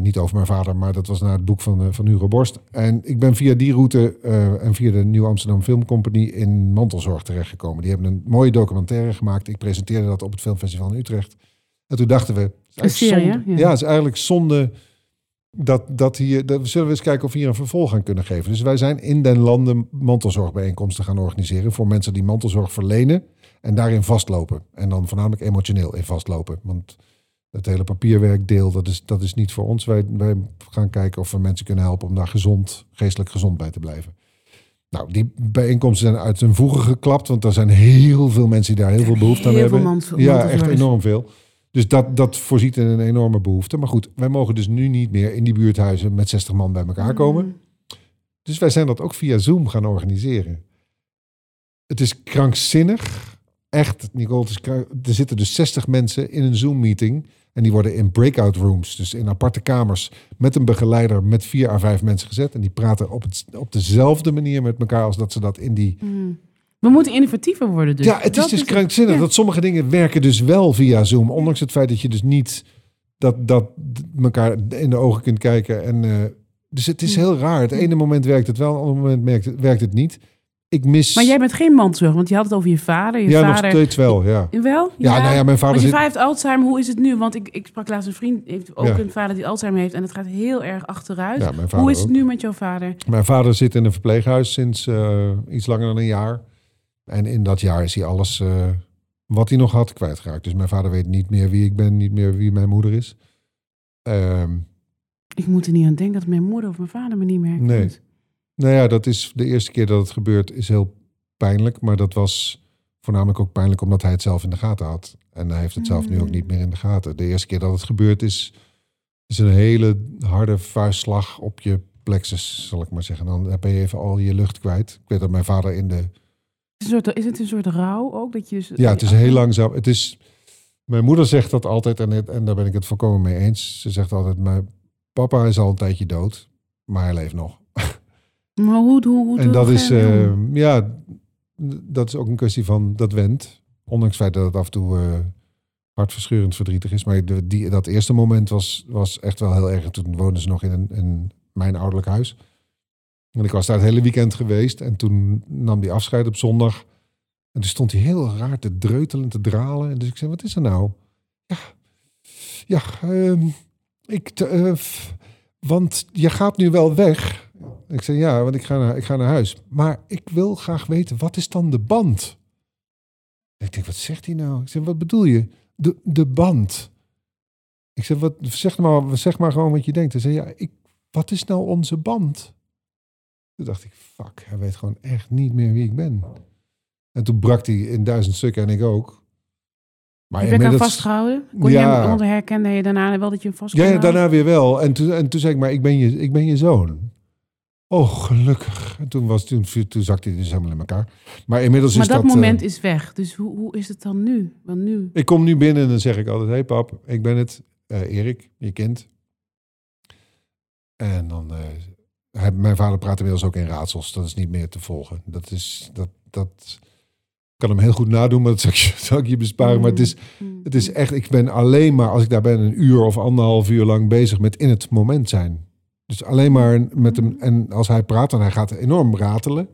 Speaker 2: niet over mijn vader, maar dat was naar het boek van, van Hugo Borst. En ik ben via die route en via de Nieuw Amsterdam Film Company in mantelzorg terechtgekomen. Die hebben een mooie documentaire gemaakt. Ik presenteerde dat op het Filmfestival in Utrecht. En toen dachten we, het is zonde-?
Speaker 1: Ja.
Speaker 2: ja, het is eigenlijk zonde dat, dat hier, dat, we zullen we eens kijken of we hier een vervolg aan kunnen geven. Dus wij zijn in den landen mantelzorgbijeenkomsten gaan organiseren voor mensen die mantelzorg verlenen en daarin vastlopen. En dan voornamelijk emotioneel in vastlopen. Want het hele papierwerkdeel, dat is, dat is niet voor ons. Wij, wij gaan kijken of we mensen kunnen helpen om daar gezond, geestelijk gezond bij te blijven. Nou, die bijeenkomsten zijn uit hun voegen geklapt, want er zijn heel veel mensen die daar heel veel behoefte aan
Speaker 1: Heel
Speaker 2: hebben.
Speaker 1: veel
Speaker 2: ja, echt enorm veel. Dus dat, dat voorziet in een enorme behoefte. Maar goed, wij mogen dus nu niet meer in die buurthuizen met 60 man bij elkaar komen.
Speaker 1: Mm.
Speaker 2: Dus wij zijn dat ook via Zoom gaan organiseren. Het is krankzinnig. Echt, Nicole, het is krank- er zitten dus 60 mensen in een Zoom-meeting. En die worden in breakout rooms, dus in aparte kamers, met een begeleider met vier à vijf mensen gezet. En die praten op, het, op dezelfde manier met elkaar als dat ze dat in die
Speaker 1: Mm. We moeten innovatiever worden dus.
Speaker 2: ja, het is
Speaker 1: Dat
Speaker 2: dus krankzinnig
Speaker 1: ja.
Speaker 2: dat sommige dingen werken dus wel via Zoom. Ondanks het feit dat je dus niet dat, dat elkaar in de ogen kunt kijken. En, eh, dus het is heel raar. Het ene moment werkt het wel, het andere moment werkt het, werkt het niet. Ik mis...
Speaker 1: Maar jij bent geen mantelzorg, want je had het over je vader. Je
Speaker 2: ja, nog
Speaker 1: vader...
Speaker 2: steeds wel, ja.
Speaker 1: Wel?
Speaker 2: Ja, nou ja, mijn vader
Speaker 1: Want je
Speaker 2: zit...
Speaker 1: vader heeft Alzheimer. Hoe is het nu? Want ik, ik sprak laatst een vriend, heeft ook
Speaker 2: Ja.
Speaker 1: een vader die Alzheimer heeft. En het gaat heel erg achteruit.
Speaker 2: Ja, mijn vader
Speaker 1: Hoe is het
Speaker 2: ook.
Speaker 1: nu met jouw vader?
Speaker 2: Mijn vader zit in een verpleeghuis sinds eh, iets langer dan een jaar. En in dat jaar is hij alles eh, wat hij nog had kwijtgeraakt. Dus mijn vader weet niet meer wie ik ben, niet meer wie mijn moeder is. Ehm,
Speaker 1: Ik moet er niet aan denken dat mijn moeder of mijn vader me niet meer herkent.
Speaker 2: Nee. Nou ja, dat is de eerste keer dat het gebeurt, is heel pijnlijk. Maar dat was voornamelijk ook pijnlijk omdat hij het zelf in de gaten had. En hij heeft het zelf nu ook
Speaker 1: Mm.
Speaker 2: niet meer in de gaten. De eerste keer dat het gebeurt is, is een hele harde vuistslag op je plexus, zal ik maar zeggen. Dan heb je even al je lucht kwijt. Ik weet dat mijn vader in de...
Speaker 1: Is, het een soort, is het een soort rouw ook? Dat je dus,
Speaker 2: Ja, het is heel langzaam. Het is... Mijn moeder zegt dat altijd, en, het- en daar ben ik het volkomen mee eens. Ze zegt altijd, mijn papa is al een tijdje dood, maar hij leeft nog. *laughs*
Speaker 1: Maar hoe, hoe, hoe
Speaker 2: En dat is,
Speaker 1: dat?
Speaker 2: eh, ja, dat is ook een kwestie van dat went. Ondanks het feit dat het af en toe eh, hartverscheurend verdrietig is. Maar de, die, dat eerste moment was, was echt wel heel erg. En Toen woonden ze nog in, een, in mijn ouderlijk huis. En ik was daar het hele weekend geweest. En toen nam die afscheid op zondag. En toen stond hij heel raar te dreutelen, te dralen. En dus ik zei, wat is er nou? Ja, ja, ehm, ik, eh, want je gaat nu wel weg. Ik zei, ja, want ik ga, naar, ik ga naar huis. Maar ik wil graag weten, wat is dan de band? Ik denk, wat zegt hij nou? Ik zeg, wat bedoel je? De, de band. Ik zeg, wat, zeg, maar, zeg maar gewoon wat je denkt. Hij zei, ja, ik, wat is nou onze band? Toen dacht ik, fuck, hij weet gewoon echt niet meer wie ik ben. En toen brak hij in duizend stukken en ik ook. Maar
Speaker 1: Heb je hem
Speaker 2: inmiddels-
Speaker 1: vastgehouden? Kon je
Speaker 2: Ja.
Speaker 1: hem onder herkende je daarna wel dat je hem vast
Speaker 2: Ja, daarna weer wel. En toen, en toen zei ik, maar ik ben je, ik ben je zoon. Oh, gelukkig. En toen, was, toen, toen zakte hij dus helemaal in elkaar. Maar inmiddels
Speaker 1: Maar
Speaker 2: is
Speaker 1: dat
Speaker 2: dat...
Speaker 1: moment
Speaker 2: eh,
Speaker 1: is weg. Dus hoe, hoe is het dan nu? Want nu...
Speaker 2: Ik kom nu binnen en dan zeg ik altijd... hey pap, ik ben het. eh, Erik, je kind. En dan... eh, hij, mijn vader praat inmiddels ook in raadsels. Dat is niet meer te volgen. Dat is... Dat, dat kan hem heel goed nadoen, maar dat zal ik, je- *laughs* zal ik je besparen. Maar het is,
Speaker 1: Mm.
Speaker 2: het is echt... Ik ben alleen maar, als ik daar ben, een uur of anderhalf uur lang bezig met in het moment zijn. Dus alleen maar met hem... En als hij praat, en hij gaat enorm ratelen.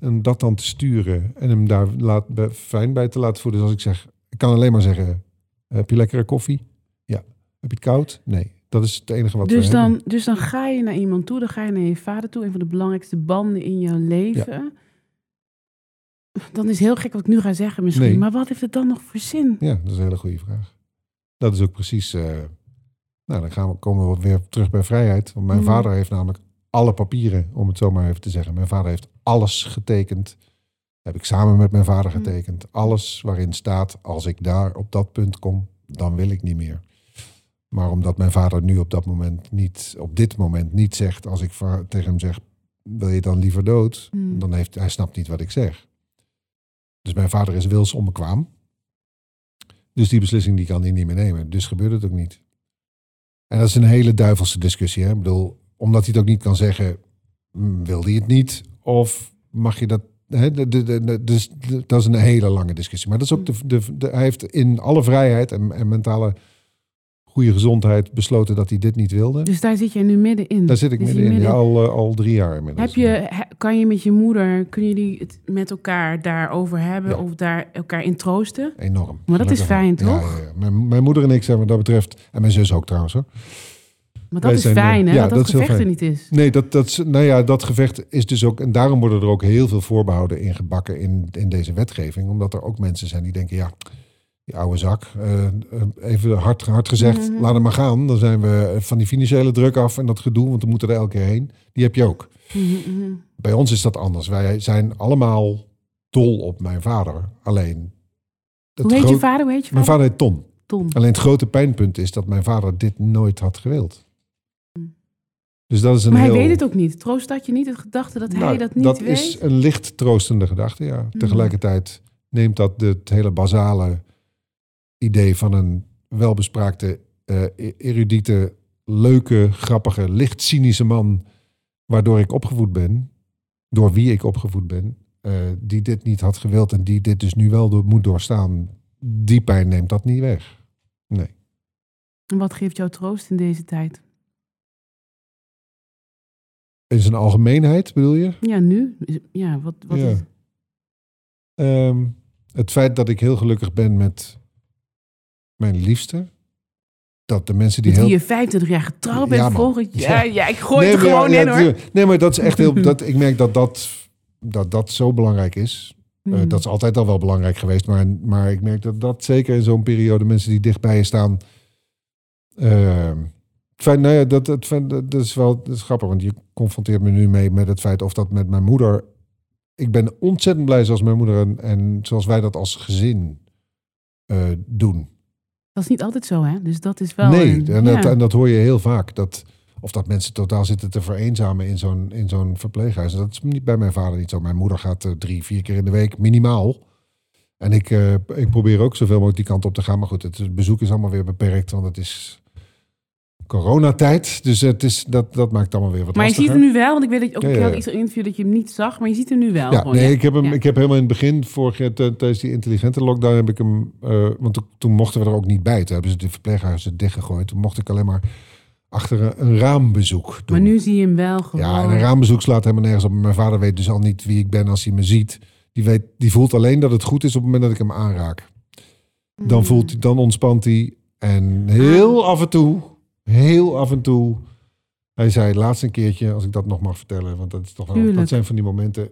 Speaker 2: En dat dan te sturen en hem daar laat, fijn bij te laten voelen. Dus als ik zeg, ik kan alleen maar zeggen, heb je lekkere koffie? Ja. Heb je het koud? Nee. Dat is het enige wat
Speaker 1: Dus
Speaker 2: we hebben.
Speaker 1: dan, dus dan ga je naar iemand toe, dan ga je naar je vader toe, een van de belangrijkste banden in jouw leven. Dan is heel gek wat ik nu ga zeggen misschien,
Speaker 2: Nee.
Speaker 1: maar wat heeft het dan nog voor zin?
Speaker 2: Ja, dat is een hele goede vraag. Dat is ook precies... eh, nou, dan gaan we, komen we weer terug bij vrijheid. Want mijn
Speaker 1: Mhm.
Speaker 2: vader heeft namelijk alle papieren, om het zo maar even te zeggen. Mijn vader heeft alles getekend. Heb ik samen met mijn vader
Speaker 1: Mhm.
Speaker 2: getekend. Alles waarin staat, als ik daar op dat punt kom, dan wil ik niet meer. Maar omdat mijn vader nu op dat moment niet, op dit moment niet zegt, als ik tegen hem zeg, wil je dan liever dood?
Speaker 1: Hmm.
Speaker 2: Dan heeft hij snapt niet wat ik zeg. Dus mijn vader is wils onbekwaam. Dus die beslissing die kan hij niet meer nemen. Dus gebeurt het ook niet. En dat is een hele duivelse discussie. Hè? Ik bedoel, omdat hij het ook niet kan zeggen, mm, wil hij het niet? Of mag je dat... Dus dat is een hele lange discussie. Maar dat is ook de, de, de- hij heeft in alle vrijheid en, en mentale goede gezondheid besloten dat hij dit niet wilde.
Speaker 1: Dus daar zit jij nu middenin.
Speaker 2: Daar zit ik
Speaker 1: Dus
Speaker 2: middenin,
Speaker 1: je
Speaker 2: ja, al, eh, al drie jaar inmiddels.
Speaker 1: Heb je, kan je met je moeder, kunnen jullie het met elkaar daarover hebben
Speaker 2: Ja.
Speaker 1: of daar elkaar in troosten?
Speaker 2: Enorm.
Speaker 1: Maar dat is fijn, toch?
Speaker 2: ja. Mijn, mijn moeder en ik zijn wat dat betreft, en mijn zus ook trouwens hoor.
Speaker 1: Maar dat
Speaker 2: Wij
Speaker 1: is
Speaker 2: zijn, eh,
Speaker 1: fijn, hè?
Speaker 2: ja,
Speaker 1: dat dat,
Speaker 2: dat
Speaker 1: gevecht er
Speaker 2: fijn.
Speaker 1: niet is.
Speaker 2: Nee, dat, dat, nou ja, dat gevecht is dus ook, en daarom worden er ook heel veel voorbehouden in gebakken in, in deze wetgeving. Omdat er ook mensen zijn die denken, ja, die oude zak, eh, eh, even hard, hard gezegd,
Speaker 1: Mhm.
Speaker 2: laat hem maar gaan. Dan zijn we van die financiële druk af en dat gedoe, want we moeten er elke keer heen. Die heb je ook.
Speaker 1: Mhm, mhm.
Speaker 2: Bij ons is dat anders. Wij zijn allemaal dol op mijn vader. Alleen.
Speaker 1: Hoe heet je vader? Hoe heet je
Speaker 2: Mijn
Speaker 1: vader?
Speaker 2: heet Ton.
Speaker 1: Tom.
Speaker 2: Alleen het grote pijnpunt is dat mijn vader dit nooit had gewild.
Speaker 1: Hmm.
Speaker 2: Dus dat is een
Speaker 1: Maar
Speaker 2: heel...
Speaker 1: hij weet het ook niet. Troost dat je niet het gedachte dat hij
Speaker 2: Nou,
Speaker 1: dat niet
Speaker 2: dat
Speaker 1: weet?
Speaker 2: is een licht troostende gedachte, ja. Tegelijkertijd neemt dat het hele basale idee van een welbespraakte, eh erudite, leuke, grappige, licht cynische man, waardoor ik opgevoed ben, door wie ik opgevoed ben, eh, die dit niet had gewild en die dit dus nu wel door, moet doorstaan, die pijn neemt dat niet weg. Nee.
Speaker 1: En wat geeft jou troost in deze tijd?
Speaker 2: In zijn algemeenheid bedoel je?
Speaker 1: Ja, nu? Ja, wat, wat
Speaker 2: Ja.
Speaker 1: is...
Speaker 2: Ehm, het feit dat ik heel gelukkig ben met mijn liefste. Dat de mensen die heel...
Speaker 1: wie je 25 jaar getrouwd bent
Speaker 2: Ja,
Speaker 1: volgend jaar.
Speaker 2: Ja.
Speaker 1: Ja, ik gooi het
Speaker 2: maar
Speaker 1: gewoon
Speaker 2: ja,
Speaker 1: in hoor.
Speaker 2: Nee, maar dat is echt heel... Dat, ik merk dat dat, dat dat zo belangrijk is. Eh,
Speaker 1: Hmm.
Speaker 2: dat is altijd al wel belangrijk geweest. Maar, maar ik merk dat dat zeker in zo'n periode... mensen die dicht bij je staan... het feit, nou ja, dat, het, feit- dat is wel dat is grappig. Want je confronteert me nu mee met het feit... of dat met mijn moeder... Ik ben ontzettend blij zoals mijn moeder en, en zoals wij dat als gezin eh, doen.
Speaker 1: Dat is niet altijd zo, hè? Dus dat is wel...
Speaker 2: nee,
Speaker 1: een-
Speaker 2: en,
Speaker 1: ja.
Speaker 2: dat, en dat hoor je heel vaak. Dat, of dat mensen totaal zitten te vereenzamen in zo'n, in zo'n verpleeghuis. Dat is niet bij mijn vader niet zo. Mijn moeder gaat eh, drie, vier keer in de week, minimaal. En ik, eh, ik probeer ook zoveel mogelijk die kant op te gaan. Maar goed, het bezoek is allemaal weer beperkt, want het is coronatijd. Dus het is, dat, dat maakt allemaal weer wat
Speaker 1: Maar je ziet hem nu wel, want ik weet dat je ook
Speaker 2: Ja, ja,
Speaker 1: iets in interview dat je hem niet zag, maar je ziet hem nu wel.
Speaker 2: Ja,
Speaker 1: gewoon,
Speaker 2: nee, ik heb hem. Ik heb helemaal in het begin, vorig jaar t- tijdens die intelligente lockdown, heb ik hem. eh, want toen, toen mochten we er ook niet bij. Toen hebben ze de verpleeghuizen dichtgegooid. Toen mocht ik alleen maar achter een, een raambezoek doen.
Speaker 1: Maar nu zie je hem wel gewoon.
Speaker 2: ja, en een raambezoek slaat helemaal nergens op. Mijn vader weet dus al niet wie ik ben als hij me ziet. Die, weet, die voelt alleen dat het goed is op het moment dat ik hem aanraak. Dan,
Speaker 1: Mm.
Speaker 2: voelt hij, dan ontspant hij. En heel
Speaker 1: Ah.
Speaker 2: af en toe, heel af en toe. Hij zei laatst een keertje, als ik dat nog mag vertellen, want dat, is toch wel, dat zijn van die momenten.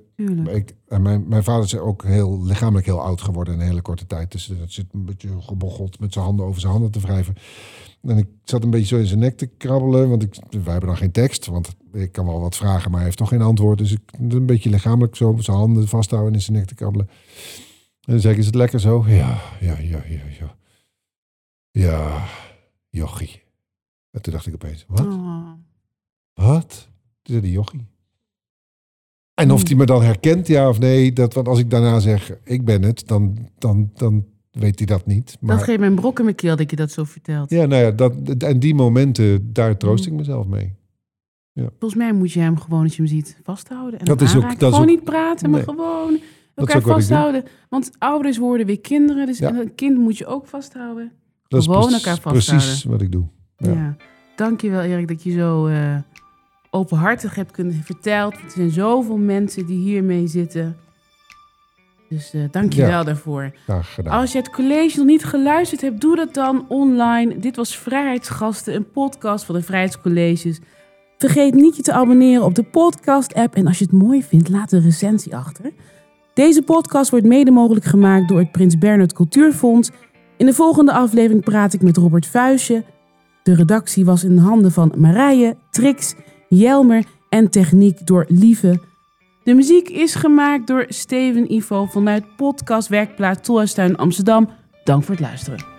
Speaker 2: Ik, en mijn, mijn vader is ook heel lichamelijk heel oud geworden in een hele korte tijd. Dus dat zit een beetje gebocheld met zijn handen over zijn handen te wrijven. En ik zat een beetje zo in zijn nek te krabbelen, want ik, wij hebben dan geen tekst. Want ik kan wel wat vragen, maar hij heeft toch geen antwoord. Dus ik een beetje lichamelijk zo zijn handen vasthouden en in zijn nek te krabbelen. En dan zei ik, is het lekker zo? Ja, ja, ja, ja, ja. Ja, jochie. En toen dacht ik opeens, wat?
Speaker 1: Oh.
Speaker 2: Wat? Toen zei die jochie. En of hij me dan herkent, ja of nee, dat, want als ik daarna zeg, ik ben het, dan, dan, dan weet hij dat niet. Maar
Speaker 1: Dat geeft mij een brok in mijn keel dat je dat zo vertelt.
Speaker 2: ja, nou ja, dat, en die momenten, daar troost
Speaker 1: Mm.
Speaker 2: ik mezelf mee.
Speaker 1: Volgens mij moet je hem gewoon, als je hem ziet, vasthouden. En
Speaker 2: Dat is ook- is
Speaker 1: gewoon
Speaker 2: ook-
Speaker 1: niet praten, maar gewoon
Speaker 2: is
Speaker 1: elkaar vasthouden. Want ouders worden weer kinderen, dus
Speaker 2: Ja.
Speaker 1: een kind moet je ook vasthouden.
Speaker 2: Dat is
Speaker 1: Gewoon
Speaker 2: precies-
Speaker 1: elkaar vasthouden.
Speaker 2: precies wat ik doe.
Speaker 1: Ja.
Speaker 2: Ja.
Speaker 1: Dankjewel Erik dat je zo eh, openhartig hebt kunnen verteld. Er zijn zoveel mensen die hiermee zitten. Dus eh dankjewel
Speaker 2: Ja.
Speaker 1: daarvoor.
Speaker 2: Graag gedaan.
Speaker 1: Als je het college nog niet geluisterd hebt, doe dat dan online. Dit was Vrijheidsgasten, een podcast van de Vrijheidscolleges. Vergeet niet je te abonneren op de podcast-app. En als je het mooi vindt, laat een recensie achter. Deze podcast wordt mede mogelijk gemaakt door het Prins Bernhard Cultuurfonds. In de volgende aflevering praat ik met Robert Vuijsje. De redactie was in handen van Marije, Trix, Jelmer en techniek door Lieve. De muziek is gemaakt door Steven Ivo vanuit podcast Werkplaats Tolhuistuin Amsterdam. Dank voor het luisteren.